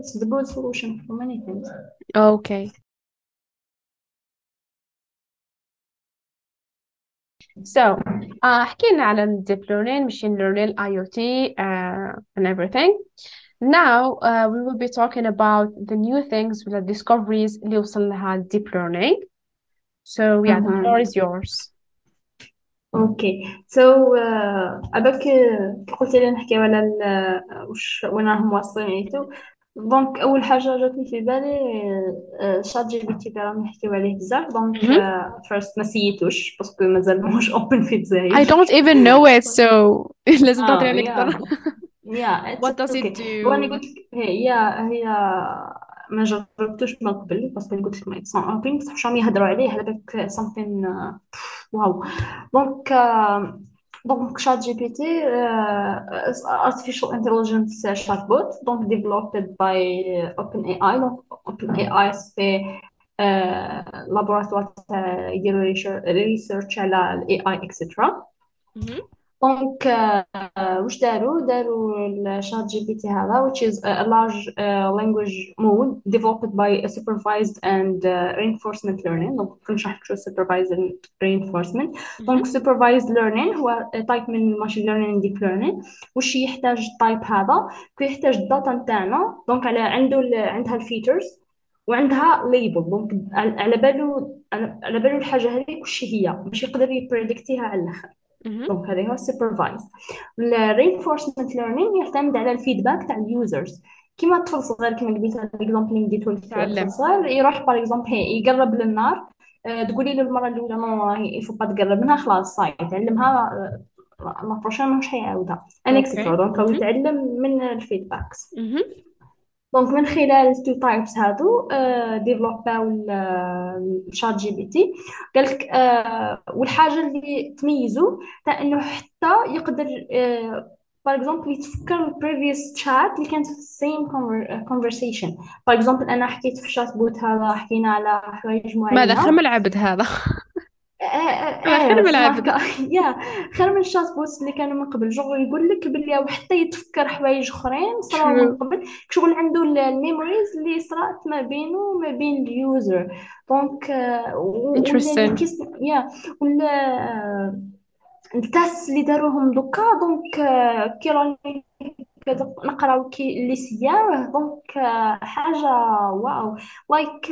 it's the good solution for many things Okay. So, uh, حكينا على ال deep learning, machine learning, IoT, uh, and everything. Now, uh, we will be talking about the new things with the discoveries اللي وصل لها deep learning. So, yeah, the floor مهم. is yours. أوكي سو أباك كي قلتي لي نحكيو على ال- وش وين راهم واصلين نيتو دونك أول حاجة جاتني في بالي آه، شات جي بي تي راهم يحكيو عليه بزاف دونك Mhm. فيرست ما سيتوش باسكو مازال ماهوش اوبن في I الجزائر don't even know it, so [laughs] لازم تعطيني آه عليك يا أكثر. يا What does it أوكي وأنا do? قلت لك هي هي ما جربتوش من قبل parce que قلت لك ما it's open بصح شحال يهضروا عليه على بالك something آه، wow donc آه، donc ChatGPT آه، artificial intelligence chatbot donc developed by OpenAI. Donc OpenAI c'est آه، laboratoire تاع يديروا research على ال AI et cetera Mhm. donc آه، واش داروا داروا ال ChatGPT هذا which is a large uh, language model developed by a supervised and uh, reinforcement learning. donc كنت شرحت شو supervised and reinforcement. donc Mhm. supervised learning هو type من machine learning deep learning واش يحتاج ال type هذا كيحتاج ال data نتاعنا donc على عنده ال- عندها ال features وعندها label donc على بالو على بالو الحاجة هذيك وش هي؟ باش يقدر ي predict يها على الأخر. Mhm. donc هذا هو ال supervised ال reinforcement learning يعتمد على ال feedback تاع ال users كيما الطفل صغير كيما قلت ال example اللي ديتو لك صغير يروح par exemple يقرب للنار آه، تقولي له المره الاولى نو يفو با تقرب منها خلاص صاي تعلمها la prochaine مش حيعاودها ان. et cetera donc هو Mhm. يتعلم من ال feedbacks Mhm. donc من خلال ال two types هادو développaw الشات جي بي تي قال لك آه، والحاجة اللي تميزو تاع انه حتى يقدر باغ اكزومبل يتفكر البريفيوس تشات اللي كانت في السيم كونفرسيشن باغ اكزومبل أنا حكيت في الشات بوت هذا حكينا على حوايج ماذا معينة. من العبد هذا هذا؟ خير إيه من بصح العبد. هكا [laughs] يا خير من الشات بوتس اللي كانوا من قبل. شغل يقول لك بلي وحتى يتفكر حوايج أخرين صراو من قبل. شغل عنده الميموريز اللي صرات ما بينه وما بين اليوزر. دونك آه، يا ولا آه، التاس اللي داروهم دوكا. دونك آه، كي راني نقراو كي اللي سياه دونك آه، حاجة واو. لايك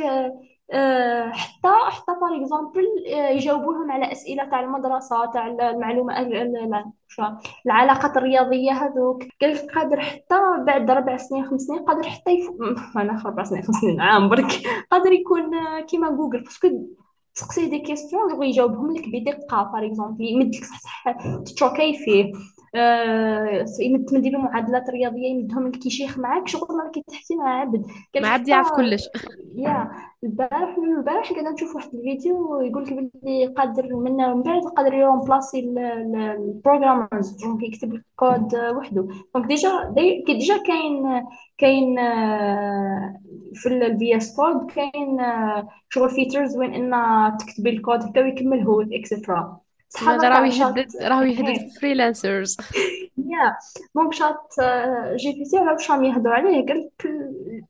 حتى حتى باغ اكزومبل يجاوبوهم على أسئلة تاع المدرسة تاع المعلومة العلاقات الرياضية هذوك. قال قادر حتى بعد ربع سنين خمس سنين قادر حتى يف... [laughs] أنا ربع سنين خمس سنين عام برك. قادر يكون آه، كيما جوجل باسكو تسقسي دي كيستيون جو يجاوبهم لك بدقة باغ اكزومبل يمد لك صح صح تشوكي فيه. آه، يمد تمدي له معادلات رياضية يمدهم لك يشيخ معاك شغل راكي تحكي مع عبد عاد يعرف حتى كلش. يا البارح من البارح قاعدة نشوف واحد الفيديو يقول لك بلي قادر من من بعد قادر يرومبلاسي البروغرامرز دونك يكتب لك كود وحده. donc déjà دي كي déjà كاين كاين آه، في ال VS Code كاين آه، شغل features وين ان تكتبي الكود هكا ويكمل هو et cetera هذا راهو يهدد راهو [laughs] يهدد freelancers yeah. donc Chat آه، GPT على واش راهم يهضروا عليه؟ قال لك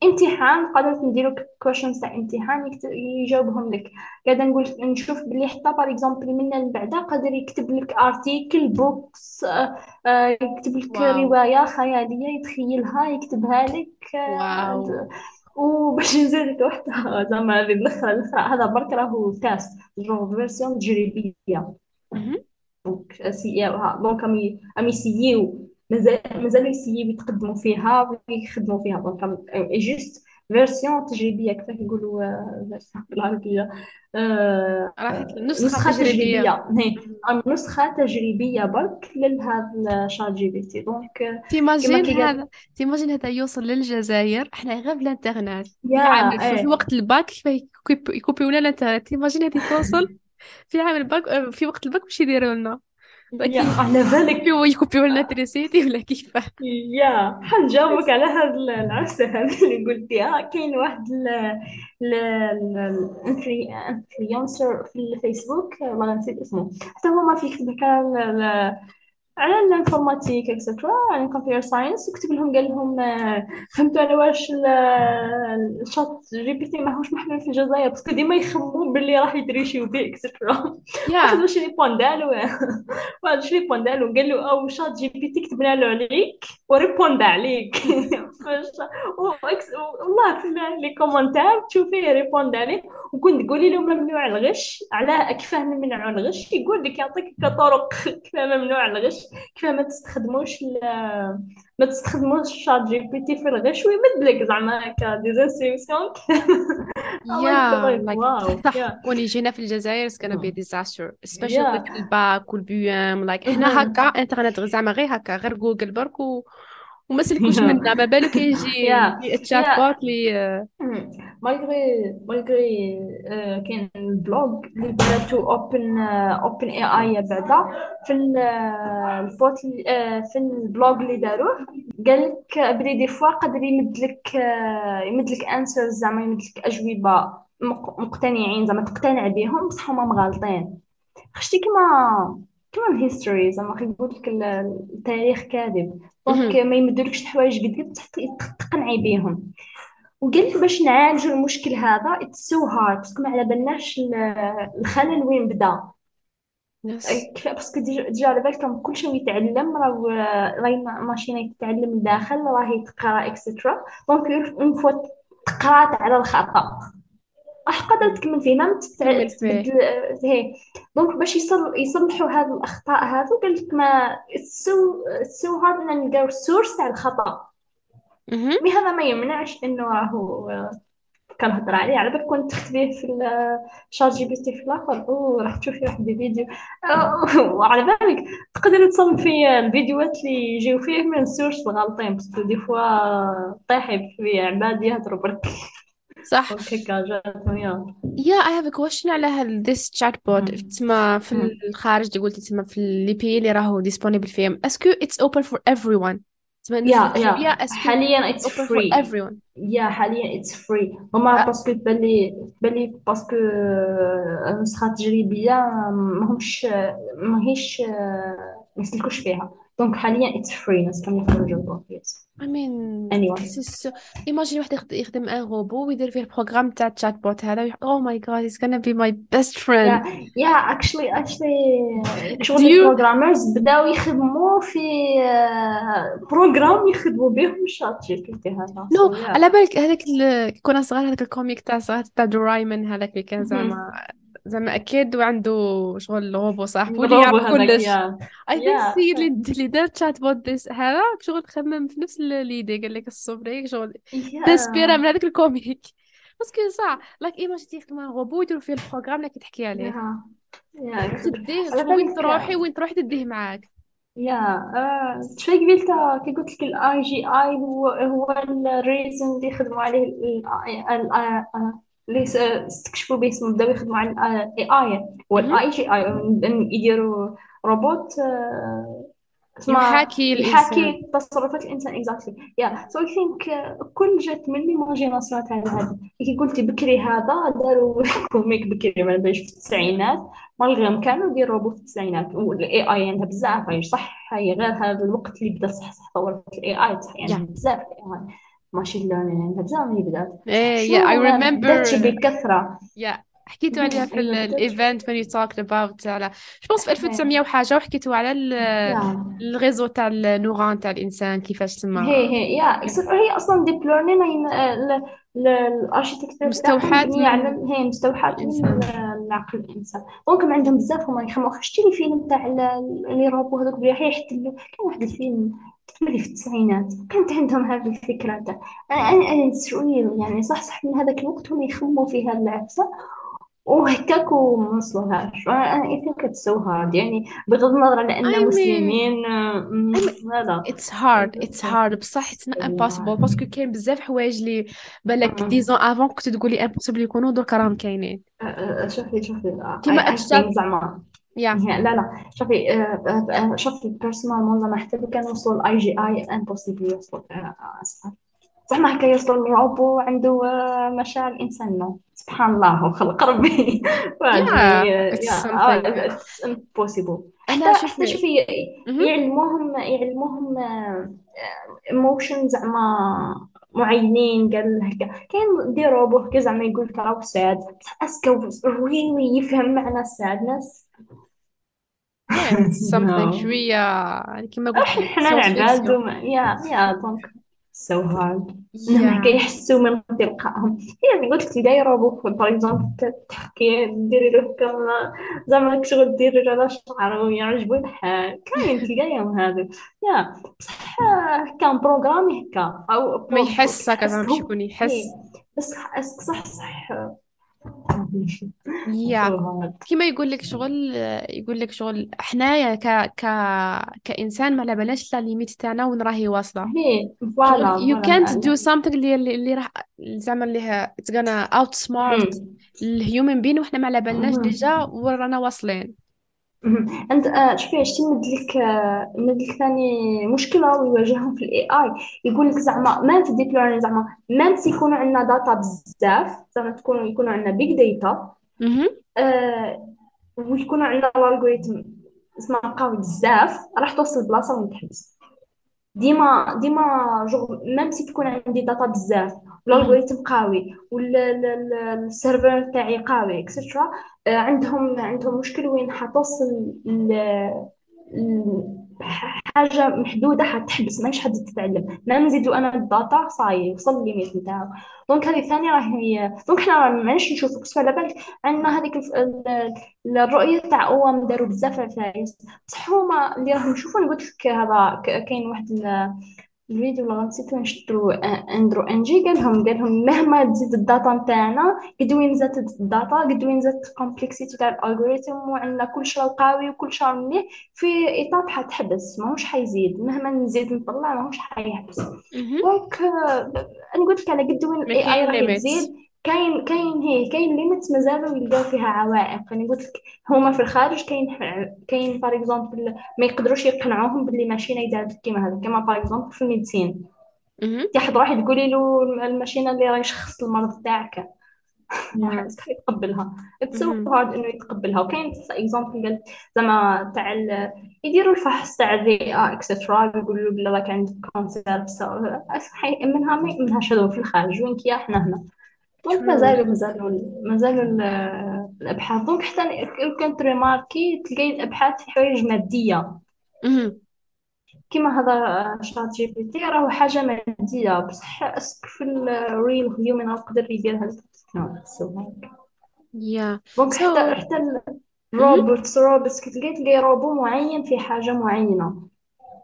الامتحان قادر نديرو questions تاع امتحان يجاوبهم لك. قاعدة نقول نشوف بلي حتى par exemple من بعدا قادر يكتب لك article books يكتب لك wow. رواية خيالية يتخيلها يكتبها لك. آه، wow وباش نزيد لك واحدة زعما هذه الاخرى الاخرى هذا برك راهو test juste version تجريبية. مهم. donc c'est donc امي امي سييو مازال مازالوا يسيو يتقدموا فيها ويخدموا فيها donc juste version تجريبيه كيف يقولوا version بالعربيه راحت نسخه تجريبيه نسخه تجريبيه برك لهذا ال ChatGPT donc t'imagines هذا t'imagines هذا يوصل للجزائر؟ إحنا غير بالانترنت يا في إيه وقت الباك كيف يكوبيو لنا الانترنت t'imagines هذه توصل؟ في عام الباك في وقت الباك باش يديروا لنا. على بالك يكوبيو لنا électricité ولا كيف؟ yeah. حنجاوبك على هذا العرسة هذا اللي قلتيها. كاين واحد الانفلونسر في الفيسبوك والله نسيت اسمه. حتى هو ما في هكا على الانفورماتيك اكسترا على الكمبيوتر ساينس وكتب لهم قال لهم آه، فهمتوا على واش ال- الشات جي بي تي ماهوش محلول في الجزائر باسكو ديما يخمموا باللي راح يدريشيو به اكسترا واحد يا واش ريبون دالو واحد واش دالو قال له أو شات جي بي تي كتبنا له عليك وريبوند عليك. [laughs] فاش و- وإكس- والله في les commentaires تشوفيه répond عليه وكنت تقولي له ممنوع الغش على كيفاه نمنعوا الغش يقول لك يعطيك طرق [laughs] كيفاه ممنوع الغش. كيفاه ما تستخدموش ال- ما تستخدموش ChatGPT في الغش ويمد لك زعما هكا des instructions [laughs] يا لايك like واو صح. وني جينا في الجزائر it's gonna be a disaster especially الباك والبيام like إحنا هكا [laughs] انترنت زعما غير هكا غير جوجل برك و... وما سلكوش منا [laughs] ما بالك يجي chatbot لي malgré malgré كاين ال blog اللي دارتو Open OpenAI بعدا في ال- ال bot في ال blog اللي داروه قال لك بلي des fois قادر يمد لك يمد لك answers زعما يمد لك اجوبه مق- مقتنعين زعما تقتنع بهم بصح هما مغالطين خشتي كما كما ال history زعما كيقول لك ال- التاريخ كاذب. donc مهم. ما يمدولكش حوايج قد قد تحت- تقنعي بيهم. وقال لك باش نعالجوا المشكل هذا it's so hard parce que ما على بالناش ال- الخلل وين بدا. كفايه parce que déjà déjà على بالكم كل شيء يتعلم راه راهي ما- ماشينة تتعلم من داخل راهي تقرأ et cetera donc une fois تقرأت على الخطأ. راح قادرة تكمل فيه ما كمل فيه. تبدل هي donc باش يصل يصلحوا هذه الأخطاء هذو قال لك ما سو سو أن نلقاو ال source تاع الخطأ. mais هذا ما يمنعش إنه راهو كنهضر عليه. على بالك كنت تكتبيه في ال ChatGPT في الآخر؟ أوه راح تشوفي واحد الفيديو وعلى بالك تقدري تصنفي الفيديوهات اللي يجيو فيه من ال source الغالطين parce que des fois طيحي في عباد يهضروا برك. صح. yeah have a question على هال this chatbot. مم. تسمى في. الخارج اللي قلت تسمى في اللي بي اللي راهو disponible فيهم est-ce que open for everyone. تسمى الناس yeah yeah حاليا it's free yeah حاليا it's free هما أ- parce que تبالي تبالي parce que النسخة التجريبية ماهمش ماهيش ما يسلكوش فيها. donc حاليا it's free الناس كاملين yes I mean anyway. This is so imagine واحد يخد- يخدم un robot ويدير فيه ال programme تاع ال chatbot هذا oh my god he's gonna be my best friend. yeah actually actually do شغل you ال programmers بداو يخدموا في programme يخدموا بهم ال ChatGPT هذا no على بالك هذاك ال- كنا صغار هذاك ال comic تاع صغار تاع دورايمون هذاك اللي كان زعما زعما أكيد وعنده شغل روبو صاحبه اللي يعرف كلش think يا. السيد اللي دار تشات بوت هذا شغل خمم في نفس ليدي قال لك الصبري شغل. تسبيرة يا من هذاك الكوميك. باسكو صح. لاك ايماجين تيخدم روبو يديروا فيه البروغرام اللي تحكي عليه. [laughs] تديه وين تروحي وين تروحي تديه معاك. يا. آه، شوي قبيلتا كي قلت لك الاي جي اي هو هو الريزن اللي يخدموا عليه ال- ال- ال- اللي استكشفوا به اسمه بداو يخدموا على الاي اي هو مهم. ال AGI يديروا روبوت آه، يحاكي يحاكي تصرفات الانسان exactly yeah so I think كل جات من l'imagination تاع هذا كي قلتي بكري هذا داروا comic بكري ما باليش في التسعينات malgré كانوا يديروا روبوت في التسعينات وال AI عندها بزاف صح هاي غير هذا الوقت اللي بدا صح صح طورت ال AI صح يعني بزاف ال AI machine learning بزاف اللي بدأت. إيه yeah remember بداتش بكثرة؟ yeah حكيتوا عليها في ال event when you talked about على je pense في هي 1900 وحاجة وحكيتوا على ال- yeah ال réseau تاع ال neurones تاع الإنسان كيفاش تسمى. هي هي yeah هي أصلا deep learning هي ال architecture على من هي مستوحاه من العقل الإنسان. donc عندهم بزاف هما يخمموا شتي الفيلم تاع اللي رابو هذوك بلي يحتلوا كان واحد الفيلم تملي في التسعينات. كانت عندهم هذه الفكرة. تاع أنا أنا أنا نسوي يعني صح صح من هذاك الوقت هم يخموا في هذه العفسة وهكاك وما وصلوهاش أنا I think it's so hard يعني بغض النظر على I mean مسلمين I mean هذا. it's hard. it's hard. بصح it's not impossible. parce que كاين بزاف حوايج اللي بالك. dix ans avant كنت تقولي impossible يكونوا درك راهم كاينين. أه، أه، شوفي شوفي. كيما I, think زعما yeah لا لا. شوفي أه، أه، أه، شوفي personal زعما حتى لو كان وصلوا ال AGI impossible يوصلوا أه، أصلا زعما هكا يوصلوا للروبو عنده أه، مشاعر إنسان no. سبحان الله خلق ربي. يعني yeah it's impossible أنا حتى حتى شوفي شوفي مهم. يعلموهم يعلموهم emotion زعما معينين قال هكا. كاين des robots هكا زعما يقول لك راهو sad بصح est-ce que really يفهم معنى ال sadness yeah it's [laughs] something شوية كيما قلت لك حنا العباد yeah yeah donc so hard انهم هكا yeah يحسوا من تلقائهم يعني قلت لك دايرة robot par exemple تحكي ديري هكا زعما شغل ديري على شعره ويعجبو الحال كاين تلقايهم هذا yeah بصح كان programmé هكا أو ما يحس بصح هكا زعما باش يكون يحس. بس est-ce que صح صح. yeah كيما يقول لك شغل يقول لك شغل حنايا ك ك كإنسان ما على بالناش la limite تاعنا وين راهي واصلة. هي شغل voilà voilà. can't do something اللي اللي اللي راح زعما اللي ه- it's gonna outsmart ال human being وحنا ما على بالناش déjà وين رانا واصلين. مهم. انت آه شوفي شتي مدلك آه مدلك ثاني مشكلة ويواجههم في ال AI يقول لك زعما ما في ال deep learning زعما même si يكونوا عندنا data بزاف زعما تكونوا يكونوا عندنا big data مهم. آه ويكونوا عندنا ال algorithm اسمه قوي بزاف راح توصل بلاصة وين تحبس ديما ديما جوغ même si تكون عندي data بزاف. وال algorithm قوي وال serveur تاعي قوي et cetera عندهم عندهم مشكل وين ل- حاجة محدودة حتحبس مانيش حد تتعلم ما نزيدو أنا ال data ça y est وصل ال limite نتاعو donc هذه الثانية راهي donc حنا مانيش نشوفو بس على بالك عندنا هذيك الرؤية تاع أوام داروا بزاف عفايس بصح هما اللي راهم يشوفون قلت لك هذا كاين واحد الفيديو اللي نسيت نشترو Andrew Ng قال لهم قال لهم مهما تزيد ال data نتاعنا قد وين زادت ال data قد وين زادت ال complexity تاع ال algorithm وعندنا كل شيء قوي وكل شيء مليح. في étape حتحبس ماهوش حيزيد. مهما نزيد نطلع ماهوش حيحبس. donc آه، أنا قلت لك على قد وين ال AI limite تزيد. كاين كاين هي كاين limite مازالوا يلقاو فيها عوائق. أنا قلت لك هما في الخارج كاين كاين par exemple ما يقدروش يقنعوهم باللي ماشينه يدار كيما هذا. كما par exemple في ال médecine. مهم. تحت روحي تقولي له الماشينة اللي راهي شخص المرض تاعك. [laughs] ما حدش يتقبلها. it's so مهم. hard إنه يتقبلها. وكاين exemple قال زعما تاع ال- يديروا الفحص تاع الرئه et cetera يقولوا له بلا راك عندك cancer منها منها شذوذ في الخارج. وينك yeah إحنا هنا. donc مازالوا مازالوا ال- الأبحاث. donc حتى كنت remarquer تلقاي الأبحاث في حوايج مادية. كيما هذا ChatGPT راهو حاجة مادية. بصح est-ce que في ال real human يقدر يدير هذا yeah. donc حتى حتى. ال robots robots كي تلقاي تلقاي روبو معين في حاجة معينة.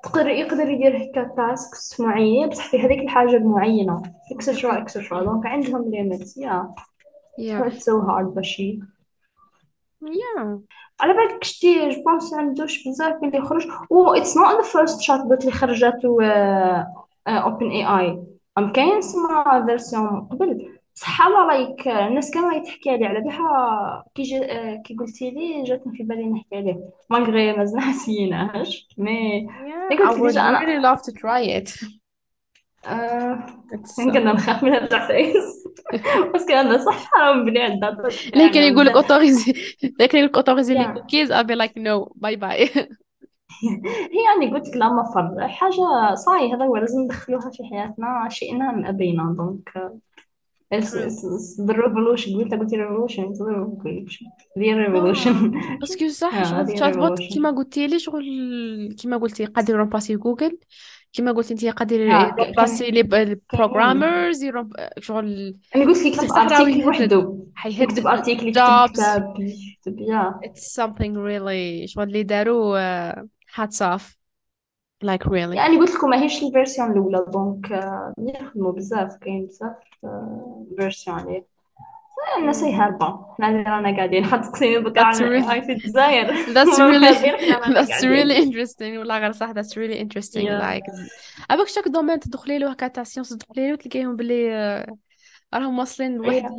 تقدر يقدر يدير هكا tasks معين بصح في هذيك الحاجة المعينة. et cetera. et cetera donc عندهم limite yeah. it's so hard باش ي- yeah. على بالك شتي je pense عندوش بزاف اللي يخرج. و it's not the first chatbot اللي خرجته OpenAI أم كاين اسمها فيرسيون قبل؟ بصح لايك الناس كانوا يتحكي عليه على بها كي جا آه، كي قلتي لي جاتني في بالي نحكي عليه. مالغري مازال حسيناش مي yeah I قلت لك would ديجا really أنا love to try it. آه it's كنا نخاف من هاد العفايس. [laughs] بس كان صح حرام بلي عندها لكن تاعنا يقول لك بزاف اوتوريزي لكن يقول لك اوتوريزي لي يا كوكيز I'll be like no باي باي [laughs] هي يعني قلت لك لا مفر حاجة صاي هذا هو لازم ندخلوها في حياتنا شئنا أم أبينا donc it's, it's, it's the revolution. قلت قلت revolution. It's the revolution. The revolution. parce que صح شغل ال chatbot كيما قلتي لي شغل كيما قلتي يقدر يرومباسي جوجل كيما قلتي انت كان يرومبلاسي لي يرومب شغل أنا قلت لك يكتب article وحده يكتب article يكتب كتاب يكتب yeah it's something really شغل اللي داروا hats off. Like really? يعني قلت لكم ماهيش ال version الأولى donc يخدموا بزاف كاين بزاف version عليه الناس هاربة حنا اللي رانا قاعدين حد تقسيمي بك That's على really- هاي في الجزائر That's [laughs] really [laughs] [laughs] that's really interesting والله غير صح that's really interesting like avec chaque domaine تدخلي له هكا تاع science تدخلي له تلقايهم بلي آه، راهم واصلين لواحد.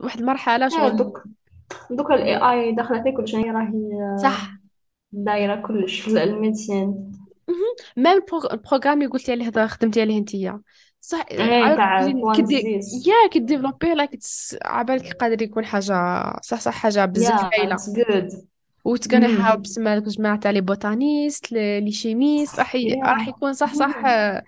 واحد المرحلة آه، شغل دوك دوك ال AI داخلة في كل شيء راهي صح. دايرة كلش في ال médecine. même ال programme اللي قلتي عليه هذا خدمتي عليه انتيا صح عاد تاع كدي-. يا ك développer like عبالك قادر يكون حاجة صح صح حاجة بزاف yeah هايلة it's good. و it's gonna مم. help سما الجماعة تاع les botanistes les les chimistes راح. راح يكون صح صح آه،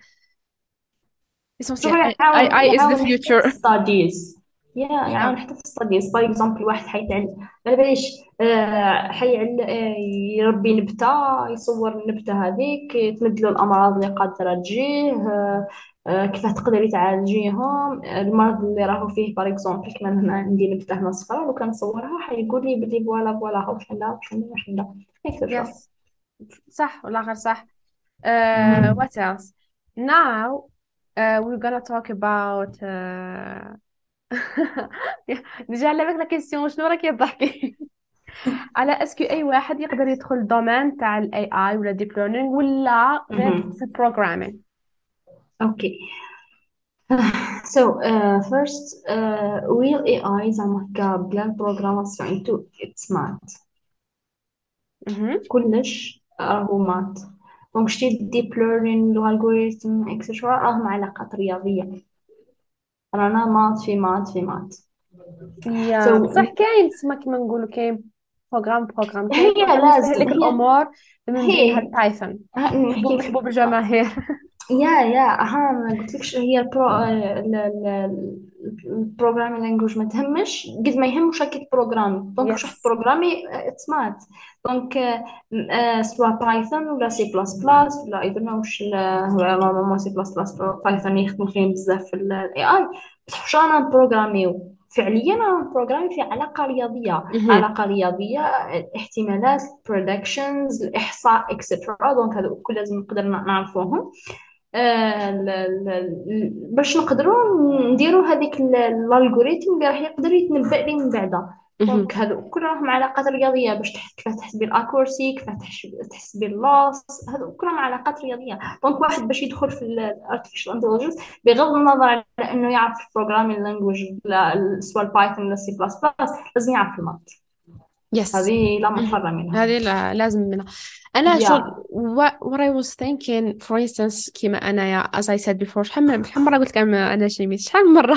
شوف essentiel I, يعاون I, I the يعاون yeah يعاون حتى في studies par exemple واحد حيتعلم ما باليش آه، حيعل آه، يربي نبتة يصور النبتة هذيك يتمد له الأمراض اللي قادرة تجيه آه، آه، كيفاه تقدر يتعالجيهم المرض اللي راهو فيه par exemple كيما هنا عندي نبتة هنا صفرا لو كان نصورها حيقول لي بلي voilà voilà هاو شحال عندها واش عندها هيك yes. صح ولا غير صح؟ uh, what else now uh, we're gonna talk about uh... [laughs] نجي على بالك la question شنو راكي تضحكي [laughs] على est-ce que أي واحد يقدر يدخل ال domaine تاع ال AI ولا deep learning ولا غير. في ال programming Okay. So, uh, first, uh, will AI زعما هكا بلا into it's math مهم. كلش راهو maths donc شتي ال deep learning وال algorithm etcetera راهم علاقات رياضية رانا maths في maths في maths. يا So- بصح كاين تسمى كيما نقولوا كاين programme programme كاين هي لازم- هي- الأمور من هي- بينها البايثون ها- نحكي محبوب لك محبوب الجماهير yeah yeah ها ما قلت لكش هي ال pro ال programming language ما تهمش؟ قد ما يهمش راكي ت programmer donc. واش راح ت programmer it's math donc سوا بايثون ولا C plus plus ولا اي donc واش normalement C plus plus بايثون يخدموا فيهم بزاف في ال AI بصح واش رانا ن programmer و فعليا رانا ن programmer في علاقة رياضية. مهم. علاقة رياضية الاحتمالات ال predictions الإحصاء etcetera donc هذا كل لازم نقدر نعرفوهم. آه، باش نقدروا نديروا هذيك ال- ال algorithm اللي راح يقدر يتنبأ لي من بعدها مهم. donc هذو كلهم علاقات رياضية باش تح- كيفاه تحسبي ال accuracy كيفاه تحش- تحسبي ال loss هذو كلهم علاقات رياضية. donc واحد باش يدخل في ال artificial intelligence بغض النظر على إنه يعرف ال programming language سواء البايثون ولا C plus plus لازم يعرف ال maths. yes هذه لا مفر منها. هذه لا لازم منها. أنا Yeah. شغل what, I was thinking for instance كيما أنا يا as I said before شحال من شحال مرة قلت لك أنا أنا chimiste شحال من مرة؟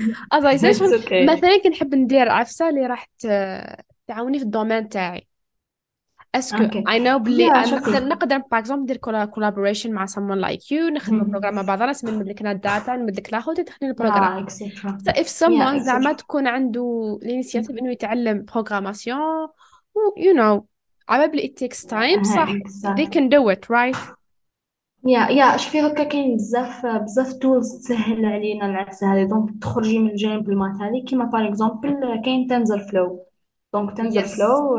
[laughs] as I said okay. مثلا كي نحب ندير عفسة اللي راح تعاوني في ال domaine تاعي. est-ce que. I know بلي أنا. نقدر نقدر par exemple ندير collaboration مع someone you نخدموا Mhm. programme مع بعضنا سمي نمد لك أنا ال data نمد لك الآخر وانت تخدمي ال programme Yeah, etc. So if someone Yeah, زعما. تكون عنده ال initiative إنه يتعلم programmation و you know على بالي it takes time بصح they Exactly. can do it right yeah yeah شوفي هكا كاين بزاف بزاف tools تسهل علينا العفسه هذه donc تخرجي من جانب ال maths هذه كيما par exemple كاين TensorFlow donc Yes. فلو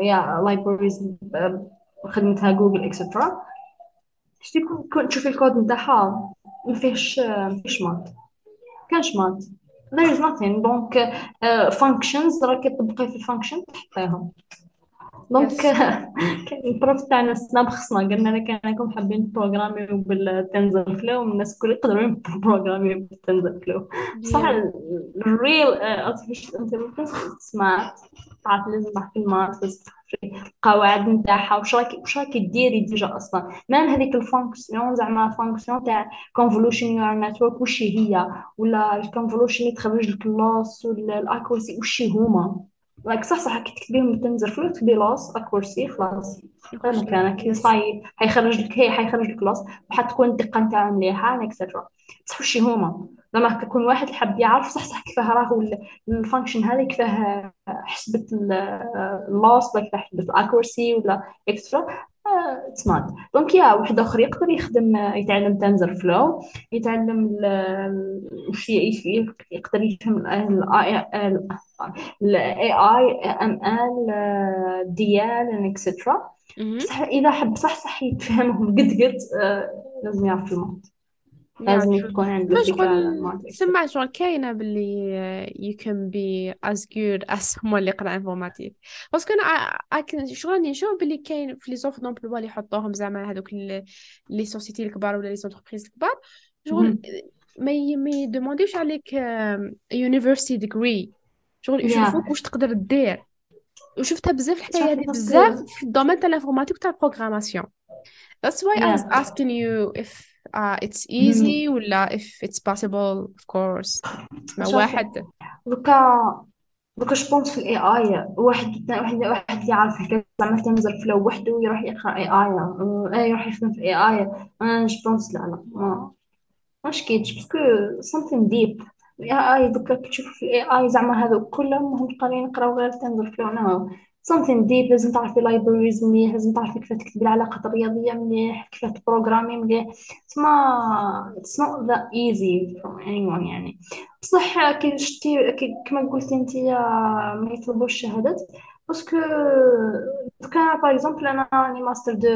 yeah library خدمتها جوجل etcetera شتي كون كون تشوفي الكود نتاعها ما فيهش ما فيهش maths. كانش maths. There is nothing. donc functions راكي تطبقي في ال function تحطيهم. donc. [laughs] كان ال prof تاعنا السناب خصنا. قلنا لك أنكم حابين ت programmer و بال TensorFlow الناس الكل يقدروا ي programmer و بال TensorFlow صح Yeah. ال real artificial intelligence smart تعرف لازم تحكي لازم تعرفي القواعد نتاعها واش راكي واش راكي ديري déjà أصلا. même هذيك ال fonction زعما fonction تاع convolution neural network وش هي؟ ولا ال convolution اللي تخرج لك ال loss ولا ال accuracy وش هما؟ like صح صح كي تكتبيهم بال TensorFlow تكتبي loss accuracy خلاص غير مكانك صاي حيخرج لك هي حيخرج لك loss وحتكون الدقه نتاعها مليحه etcetera بصح وش هما. زعما هكا يكون واحد حاب يعرف صح صح كيفاه راهو ال function هذه كيفاه حسبت ال loss ولا كيفاه حسبت ال accuracy ولا etcetera maths donc يا واحد آخر يقدر يخدم يتعلم TensorFlow يتعلم وش يقدر يفهم ال AI ML DL etcetera بصح إذا حب صح صح يتفهمهم قد قد آه، لازم يعرف ال maths لازم تكون عنده فكرة سمعت شغل كاينة باللي you can be as good as [laughs] هما اللي قرأ informatique parce que أنا شغل نشوف باللي كاين في les offres d'emploi اللي يحطوهم زعما هذوك les sociétés الكبار ولا les entreprises الكبار. شغل ما ما ي demander وش عليك university degree شغل يشوفوك واش تقدر دير وشفتها بزاف الحكاية هذه بزاف في ال domaine تاع ال informatique وتاع ال programmation. That's why yeah. I was asking you if uh, it's easy mm. ولا if it's possible of course. واحد. دوكا دوكا je pense في ال AI واحد واحد واحد اللي يعرف حكايه زعما تنزل فلو وحده يروح يقرأ AI يروح يخدم في AI أنا je pense لا لا ما مش كيتش parce que something deep. ال AI دوكا كتشوف في ال AI زعما هذو كلهم هم قارين يقراو غير تنزل فلو no something deep لازم تعرفي libraries مليح لازم تعرفي كيف تكتبي العلاقات الرياضية مليح كيف ت programmer مليح تسمى it's not that easy for anyone يعني. بصح كي شتي كما قلتي انت ما يطلبوش الشهادات parce que كان par exemple أنا راني master deux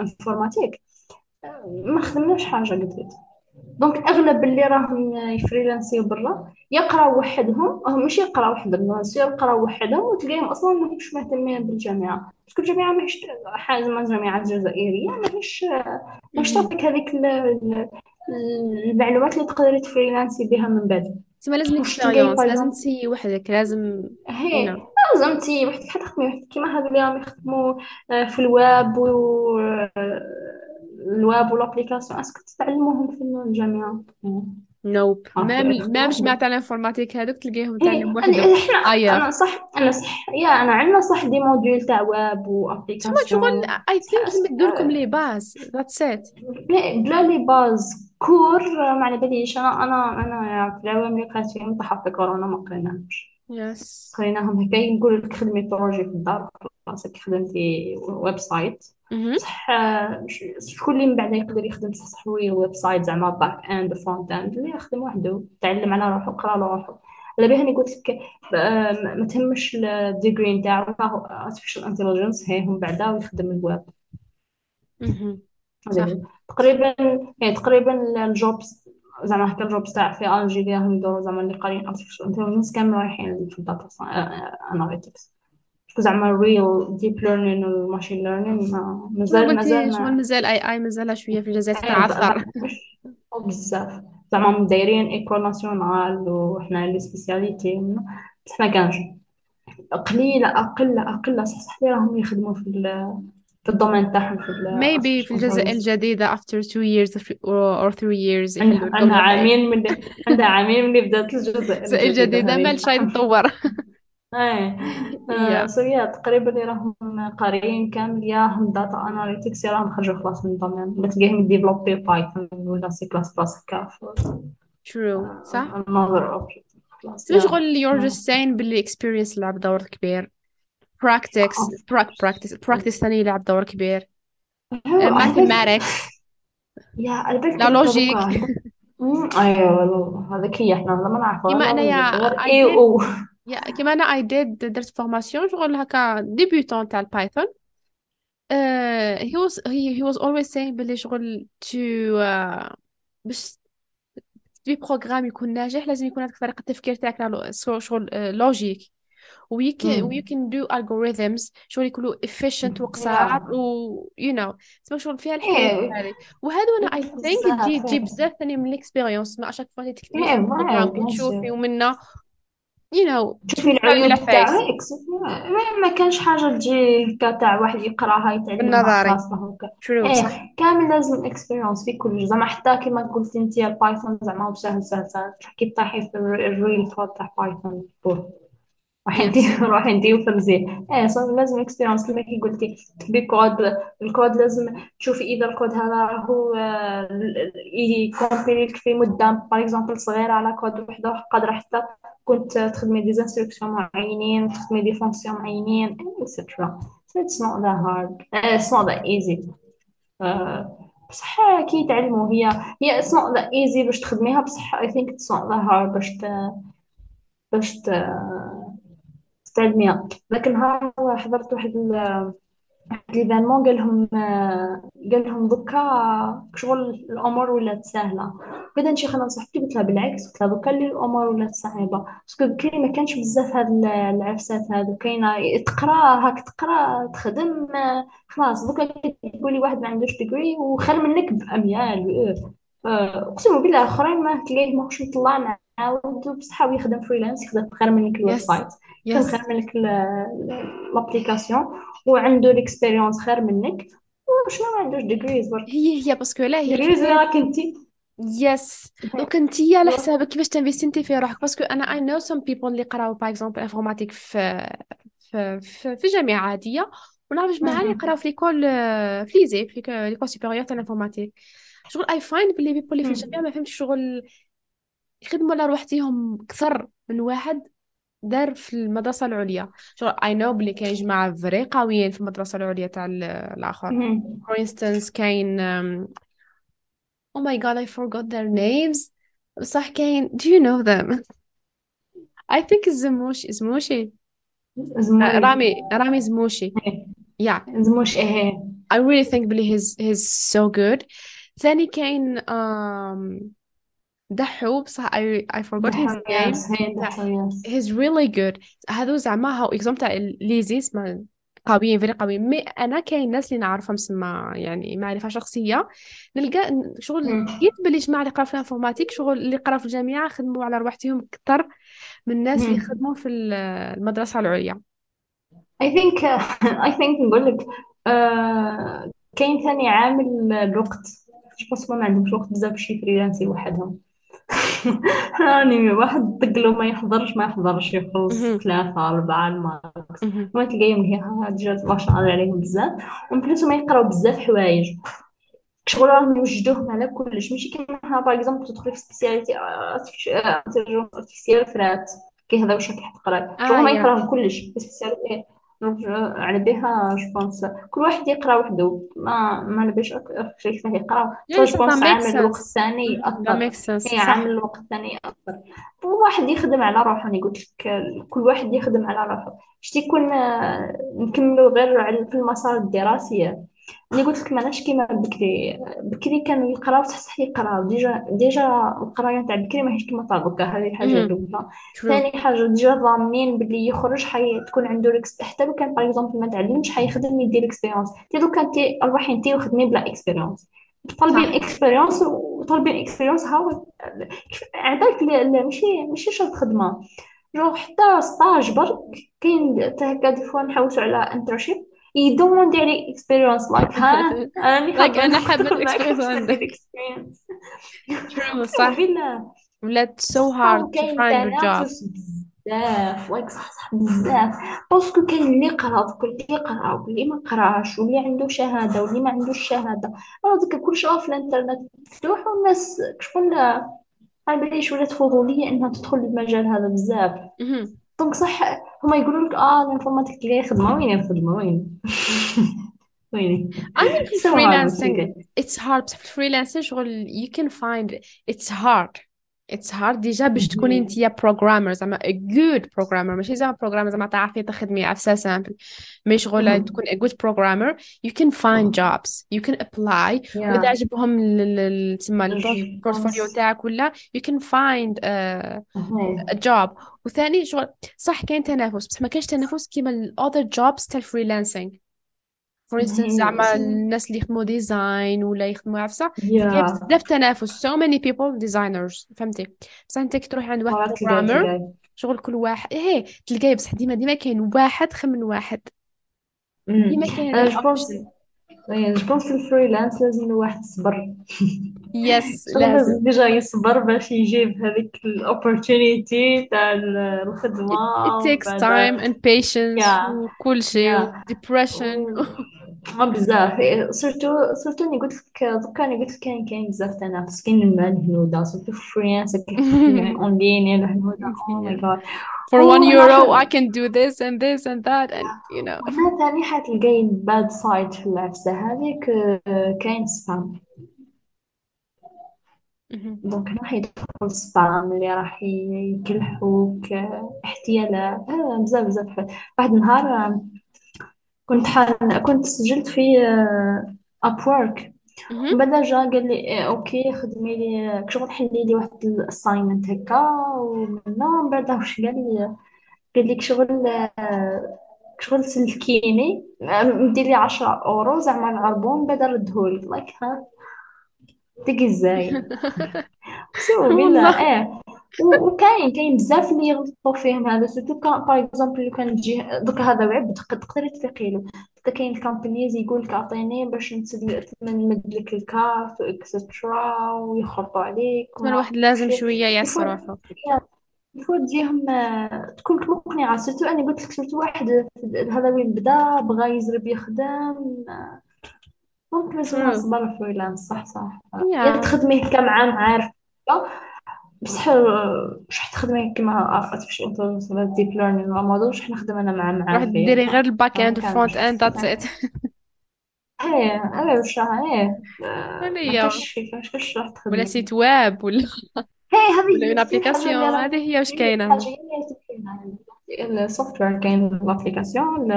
informatique ما خدمناش حاجة قد donc أغلب اللي راهم يفريلانسيو برا يقراو وحدهم هم مش يقراو وحدهم يقراو وحدهم وتلاقيهم أصلا ماهمش مهتمين بالجامعة. parce que الجامعة ماهيش حاجة ما جامعة جزائرية ماهيش ماهيش تعطيك هذيك المعلومات اللي تقدري تفريلانسي بها من بعد. تسمى لازم expérience لازم تسي وحدك لازم هي لازم تسي وحدك حتى تخدمي وحدك كيما هذو اللي راهم يخدموا آه، في الويب و الويب والابليكاسيون اسكو تتعلموهم في الجامعة. نوب ما ما مش مع تاع الانفورماتيك هذوك تلقيهم تعلم وحده إحنا أنا صح أنا صح يا أنا عندنا صح دي موديول تاع ويب وابليكاسيون شغل؟ اي ثينك يمدوا لكم لي باز ذاتس ات بلا لي باز كور ما على باليش. أنا أنا أنا في العوام اللي قريت فيهم طاحوا في كورونا ما قريناهمش. يس قريناهم هكا. نقول لك خدمي بروجي في الدار خلاص خدمتي website صح شكون اللي من بعد يقدر يخدم صح صح website زعما back end front end اللي يخدم وحده تعلم على روحه قرا على روحه. على بها قلت لك ما تهمش ال degree نتاعو artificial intelligence هي هم بعدا ويخدم الويب. صح. تقريبا يعني تقريبا ال jobs زعما هكا ال jobs تاع في الجي اللي راهم يدوروا زعما اللي قاريين artificial intelligence كامل رايحين في ال data analytics زعما ال real deep learning وال machine learning مازال مازال شغل مازال AI مازال شوية في الجزائر تتعثر بزاف زعما دايرين école nationale وحنا les spécialités بصح ما كانش قليله أقل أقل صح صح راهم يخدموا في في ال domaine تاعهم في maybe في الجزائر الجديدة after two years or three years عندها عامين من عندها عامين من بدات الجزائر الجديدة ما شي تطور إيه. [laughs] آه يا تقريبا اللي راهم قاريين كامل يا هم data analytics يا راهم خرجوا خلاص من ال domaine ولا تلقاهم يديفلوبي Python ولا C plus plus هكا true صح؟ another option. خلاص شغل you're just saying باللي experience لعب دور كبير؟ Practice practice practice ثاني يلعب دور كبير. mathematics. [laughs] يا البيت لا لوجيك [laughs] أيوه هذاك هي إحنا ما نعرفها كيما انايا اي أو يا كيما أنا اي ديد درت فورماسيون شغل هكا ديبيوتون تاع البايثون uh, was he, he was always saying بلي شغل uh, باش تبي بروغرام يكون ناجح لازم يكون عندك طريقة التفكير تاعك شغل لوجيك و you can و you can do algorithms شغل يكونوا efficient وقصار و you know تسمى شغل فيها هذه وهذا أنا I think تجي تجي بزاف ثاني من ال expérience ما à chaque fois تكتبي programme تشوفي ومنه you know تشوفي العيوب تاعك ما كانش حاجة تجي تاع واحد يقرأها يتعلم بالنظري. إيه صح؟ كامل لازم experience في كل زعما حتى كيما قلتي انت ال Python زعما سهل سهل سهل. تحكي طايحي في ال real code تاع Python روحي انتي روحي انتي وفهمتيه إيه صح لازم experience كيما كي قلتي تكتبي كود الكود لازم تشوفي إذا الكود هذا هو يكومبيلي لك في مدة. par exemple صغيرة على كود وحدة قادرة حتى كنت تخدمي des instructions معينين تخدمي des fonctions معينين et cetera that hard. Uh, it's not that easy. آه، بصح كي يتعلموا هي هي it's not that easy باش تخدميها بصح I think it's not that hard باش ت... باش ت... تتعلميها ذاك النهار حضرت واحد ال... l'événement قال لهم قال لهم دوكا شغل الأمور ولات سهله بعدا نمشي خلينا صاحبتي قلت لها بالعكس. قلت لها دوكا اللي الأمور ولات صعيبة. parce que بكري ما كانش بزاف هاد العفسات هادو. كاينة تقرا هاك تقرا تخدم خلاص. دوكا تقولي واحد ما عندوش degree وخير منك par mille أقسم بالله آخرين ما تلاقيه ماهوش مطلع نعاود بصح يخدم freelance يخدم خير منك ال website. يخدم yes خير منك l'application وعنده ال expérience خير منك. وشنو ما عندوش degrees برك. هي هي parce que لا هي degrees راك انتي yes. donc انت على حسابك كيفاش ت investir في روحك. parce que أنا I know some people اللي قراو par exemple informatique في في في, في جامعة عادية. ونعرف جماعة اللي قراو في l'école في les في l'école supérieure تاع ال informatique شغل I find بلي people اللي في الجامعة ما فهمتش شغل يخدموا على روحتهم أكثر من واحد. دار في المدرسة العليا. I know بلي كاين جماعة فري قويين في المدرسة العليا تاع ال- الآخر. for instance كاين oh my god I forgot their names. بصح كاين do you know them? I think الزموشي زموشي زموي رامي رامي زموشي yeah. زموش إيه I really think بلي he's he's so good. ثاني كاين um, دحو بصح I I forgot his name he's really good. هذو زعما هاو exemple تاع ليزي اسمه قويين فري قويين mais أنا كاين ناس اللي نعرفهم سما يعني معرفة شخصية. نلقى شغل. لقيت بلي جماعة اللي قراو في ال informatique شغل اللي قراو في الجامعة خدموا على رواحتهم أكثر من الناس اللي. خدموا في ال- المدرسة العليا. I think [laughs] I think نقول لك آه كاين ثاني عامل الوقت جو ما عندهمش وقت بزاف باش يفريلانسي وحدهم. راني [laughs] واحد طق له ما يحضرش ما يحضرش يخلص. ثلاثة أربعة الماكس. ما تلقايهم هي ديجا ما شاء الله عليهم بزاف. ومن بليس ما يقراو بزاف حوايج. شغل راهم يوجدوهم على كلش. ماشي كيما باغ اكزومبل تدخلي في سبيسياليتي ارتفيسيال فرات كي هذا واش راكي تقراي شغل ما يا. يقراهم كلش. سبيسياليتي على بها جو بونس كل واحد يقرأ وحده. ما ما نبيش أكثر شيء فيه يقرأ. يعني جو ça بونس make عامل الوقت الثاني sense هي عامل الوقت الثاني يأثر وواحد يخدم على روحه. أنا قلت لك كل واحد يخدم على روحه. شتي كنا نكملوا غير على- في المسار الدراسي اللي قلت لك ماناش كيما بكري بكري كانوا يقراو صح صح يقراو ديجا ديجا القرايه تاع بكري ماهيش كيما تاع دوكا هذه الحاجة. الأولى. True. ثاني حاجة déjà ضامنين باللي يخرج حي تكون عنده ال ex- حتى لو كان par exemple ما تعلمش حيخدم يدير expérience تي دوكا انت ارواحي انت وخدمي بلا expérience طالبين صح. expérience وطالبين expérience هاو ل- ماشي ماشي شرط خدمة. جو حتى stage برك كاين حتى هكا des fois نحوسو على internship عليك expérience like ها راني like حابه أنا حابه معاك ال expérience باش ندير عندك true صح ولات so hard to find a job. بزاف وايك صح صح بزاف parce que كاين اللي قرا دوك اللي قرا واللي ما قراش واللي عنده شهاده واللي ما عندوش شهاده راه دوك كلشي في الانترنت مفتوح والناس شغل ما باليش ولات فضوليه انها تدخل للمجال هذا بزاف. donc صح هما يقولوا لك آه ال informatique تلقاي خدمه وين الخدمه وين وين I think في so hard بس freelancing تلقاي it's hard. بس في freelancing شغل you can find it's hard. It's hard. déjà باش تكوني أنت يا programmer زعما a good programmer. ماشي زعما programmer زعما تعرفي تخدمي عفسة simple mais شغل. تكون good programmer. You can find jobs. You can apply. وإذا يا عجبهم تسمى ال portfolio تاعك ولا you can find uh, a job. وثاني شغل صح كاين تنافس. بس ما كاينش تنافس كيما ال other jobs تاع ال freelancing for instance زعما الناس اللي يخدموا design ولا يخدموا عفسه يا بزاف تنافس. So many people designers فهمتي؟ بصح انت كي تروح عند واحد تلقاي شغل كل واحد إيه تلقاي بصح ديما ديما كاين واحد خير من واحد. ديما كاين جو بونس بونس الفريلانس لازم الواحد يصبر. yes [laughs] لازم déjà يصبر باش يجيب هذيك ال opportunity تاع ال- it, takes time and patience وكل شيء depression. و- أه بزاف إيه، سورتو سورتو إني قلت لك دوكا أنا قلت لك كاين كاين بزاف تنافس كاين المال الهنوده سورتو في فريلانس كيخدموا اون لين الهنوده أو ماي. جاد For one وهنا euro, I can do this and this and that, and you know. وهنا ثاني حتلقاي الباد سايد في العفسة هذيك آه، كاين سبام. دونك هنا حيدخل سبام اللي راح يكلحوك آه، احتيالات آه، بزاف بزاف. واحد النهار كنت حال كنت سجلت في Upwork Mhm. ومن بعد جا قال لي إيه okay خدمي لي شغل حلي لي واحد ال assignment هكا. ومنا من بعد واش قال لي قال لك شغل آه، شغل سلكيني. آه، مدير لي 10 أورو زعما العربون من بعد ردهولك. like ها. تقي إزاي؟ اقسم بالله إيه وكاين كاين بزاف اللي يغلطوا فيهم هذا سورتو كان باغ اكزومبل لو كان تجي دوكا هذا تق- تقدري تفيقي له. دوكا كاين الكامبانيز يقول لك أعطيني باش نسد نمد لك الكارت واكسترا ويخلطوا عليك الواحد عرفت لازم يفو يعصر روحه يفو تجيهم تكون مقنعة. سورتو أنا قلت لك سورتو واحد هذا وين بدا بغا يزرب يخدم ممكن true صبر فريلانس صح صح. يا. تخدمي هكا مع عارف. بصح شح تخدمي كيما artificial intelligence ولا deep learning ولا الموضوع شح نخدم أنا مع راح معارفي ديري غير الباك اند والفرونت اند that's it. [laughs] إيه إيه راح إيه آه، ما كاش كيفاش راح ولا تخدمي سيت ويب ولا [laughs] هي هذه ولا اون ابليكاسيون هذه هي واش كاينة. الحاجة هنا هي اللي تبين السوفت وير كاين الابليكاسيون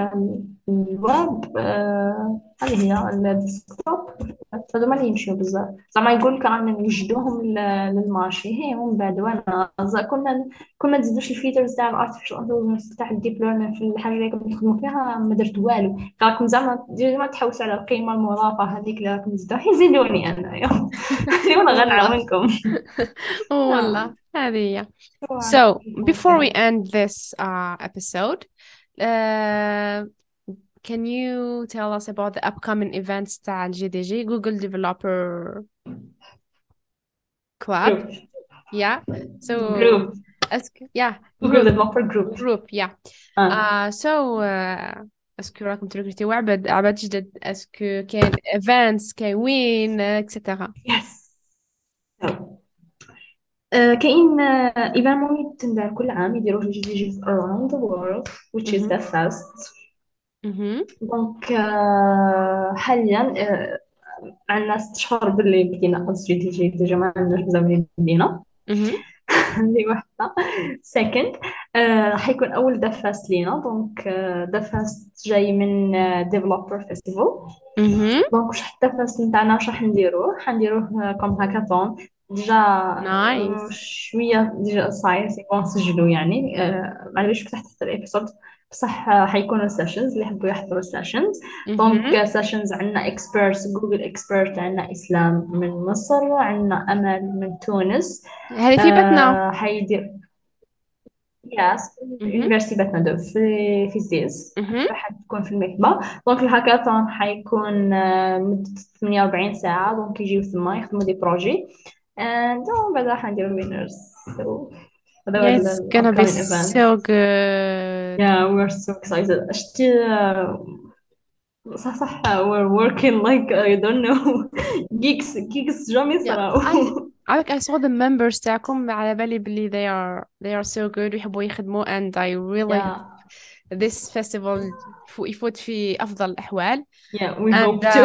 الويب آه، هذه هي الديسكتوب هذوما اللي يمشيو بزاف. زعما يقول لك رانا نوجدوهم لل- لل marché. هي ومن بعد وأنا ز- كنا كل ما تزيدوش ال features تاع ال artificial intelligence تاع ال deep learning في الحاجة اللي راكم تخدموا فيها ما درت والو. راكم زعما ديما تحوسوا على القيمة المضافه هذيك اللي راكم تزيدوها [laughs] يزيدوني انايا وأنا غنعاونكم آه. والله. هذه هي. [laughs] So before we end this uh, episode uh, can you tell us about the upcoming events تاع الجي دي جي Google Developer Club جروب yeah so جروب ask yeah جوجل group ديفلوبر جروب group yeah اه uh, so uh, اسكو راكم تركتي وعبد عباد جدد اسكو كاين events كاين وين etc يس آه، كاين ايفينمون يتندار كل عام يديروه الجي دي جي around the world which is mhm the fast دونك آه، حاليا آه، عندنا ست شهور باللي بدينا دي جي ديجا ما عندناش بزاف اللي بدينا. هذه واحدة سكند حيكون أول دفاست لينا. دونك دفاست جاي من ديفلوبر فيستيفال دونك واش حتى الدفاست نتاعنا واش راح نديروه؟ حنديروه كوم هاكاثون. ديجا nice. شوية ديجا صاير سيكون نسجلو يعني. آه، معليش فتحت حتى الابيسود بصح حيكونوا sessions اللي يحبوا يحضروا sessions donc sessions عندنا experts Google expert عندنا إسلام من مصر عندنا أمل من تونس. هذه في باتنة. آه حيدير yes université باتنة في في زيز راح تكون في المكتبة. donc ال hackathon حيكون آه، مدة 48 ساعة. دونك يجيو ثما يخدموا des projets and ومن بعد راح نديرو هو yeah ال it's ال gonna be upcoming event so good yeah we're so excited شتي آه، صح صح we're working like I don't know geeks geeks جامي yeah صراو I عارف I saw the members تاعكم على بالي بلي they are they are so good ويحبوا يخدموا and I really yeah hope this festival يفو- يفوت في أفضل الأحوال yeah we and hope uh, to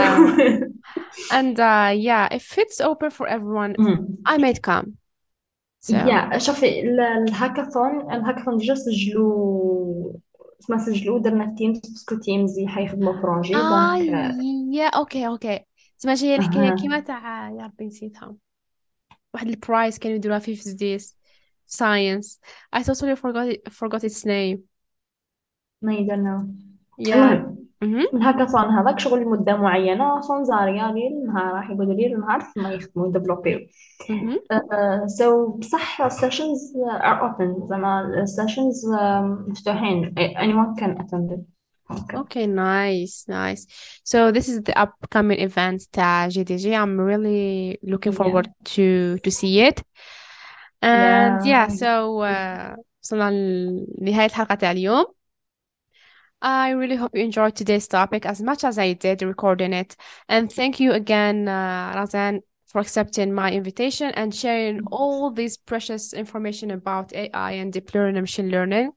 [laughs] and uh, yeah if it's open for everyone مم. I might come so يا شوفي ال- الهاكاثون الهاكاثون ديجا سجلوا ما سجلوا درنا تيمز باسكو تيمز حيخدموا بروجي آه دونك يا أوكي أوكي. تسمى هي الحكاية أها. كيما تاع يا ربي نسيتها. واحد البرايز كانوا يديروها في فيزديس science. I totally forgot it, forgot its name. ما يدرنا yeah المهم mhm الهاكاثون هذاك شغل لمدة معينة سونزاريا غير النهار راح يقعدوا ليل النهار ثم يخدموا يديفلوبيو mhm سو بصح السيشنز ار اوبن زعما السيشنز مفتوحين. anyone can attend it. أوكي Okay, nice, nice. So this is the upcoming event تاع GDG. I'm really looking yeah. forward to to see it. And yeah, yeah so uh, وصلنا لنهاية الحلقة تاع اليوم. I really hope you enjoyed today's topic as much as I did recording it. And thank you again, uh, Razan, for accepting my invitation and sharing all this precious information about AI and deep learning and machine learning.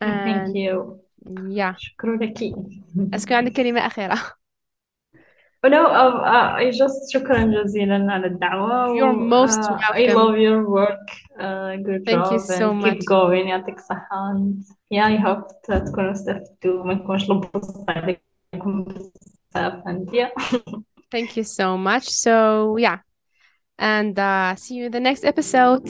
Thank you. Yeah. شكرا لك. أسكن عندك كلمة أخيرة. Oh no, um, uh, I just شكرا جزيلا على الدعوة. You're most uh, welcome. I love your work. Uh, good Thank job you so and much. keep going يعطيك الصحة. And yeah, I hope تكونوا استفدتوا ما نكونش لبست عليكم بزاف. And yeah. Thank you so much. So yeah. And uh, see you in the next episode.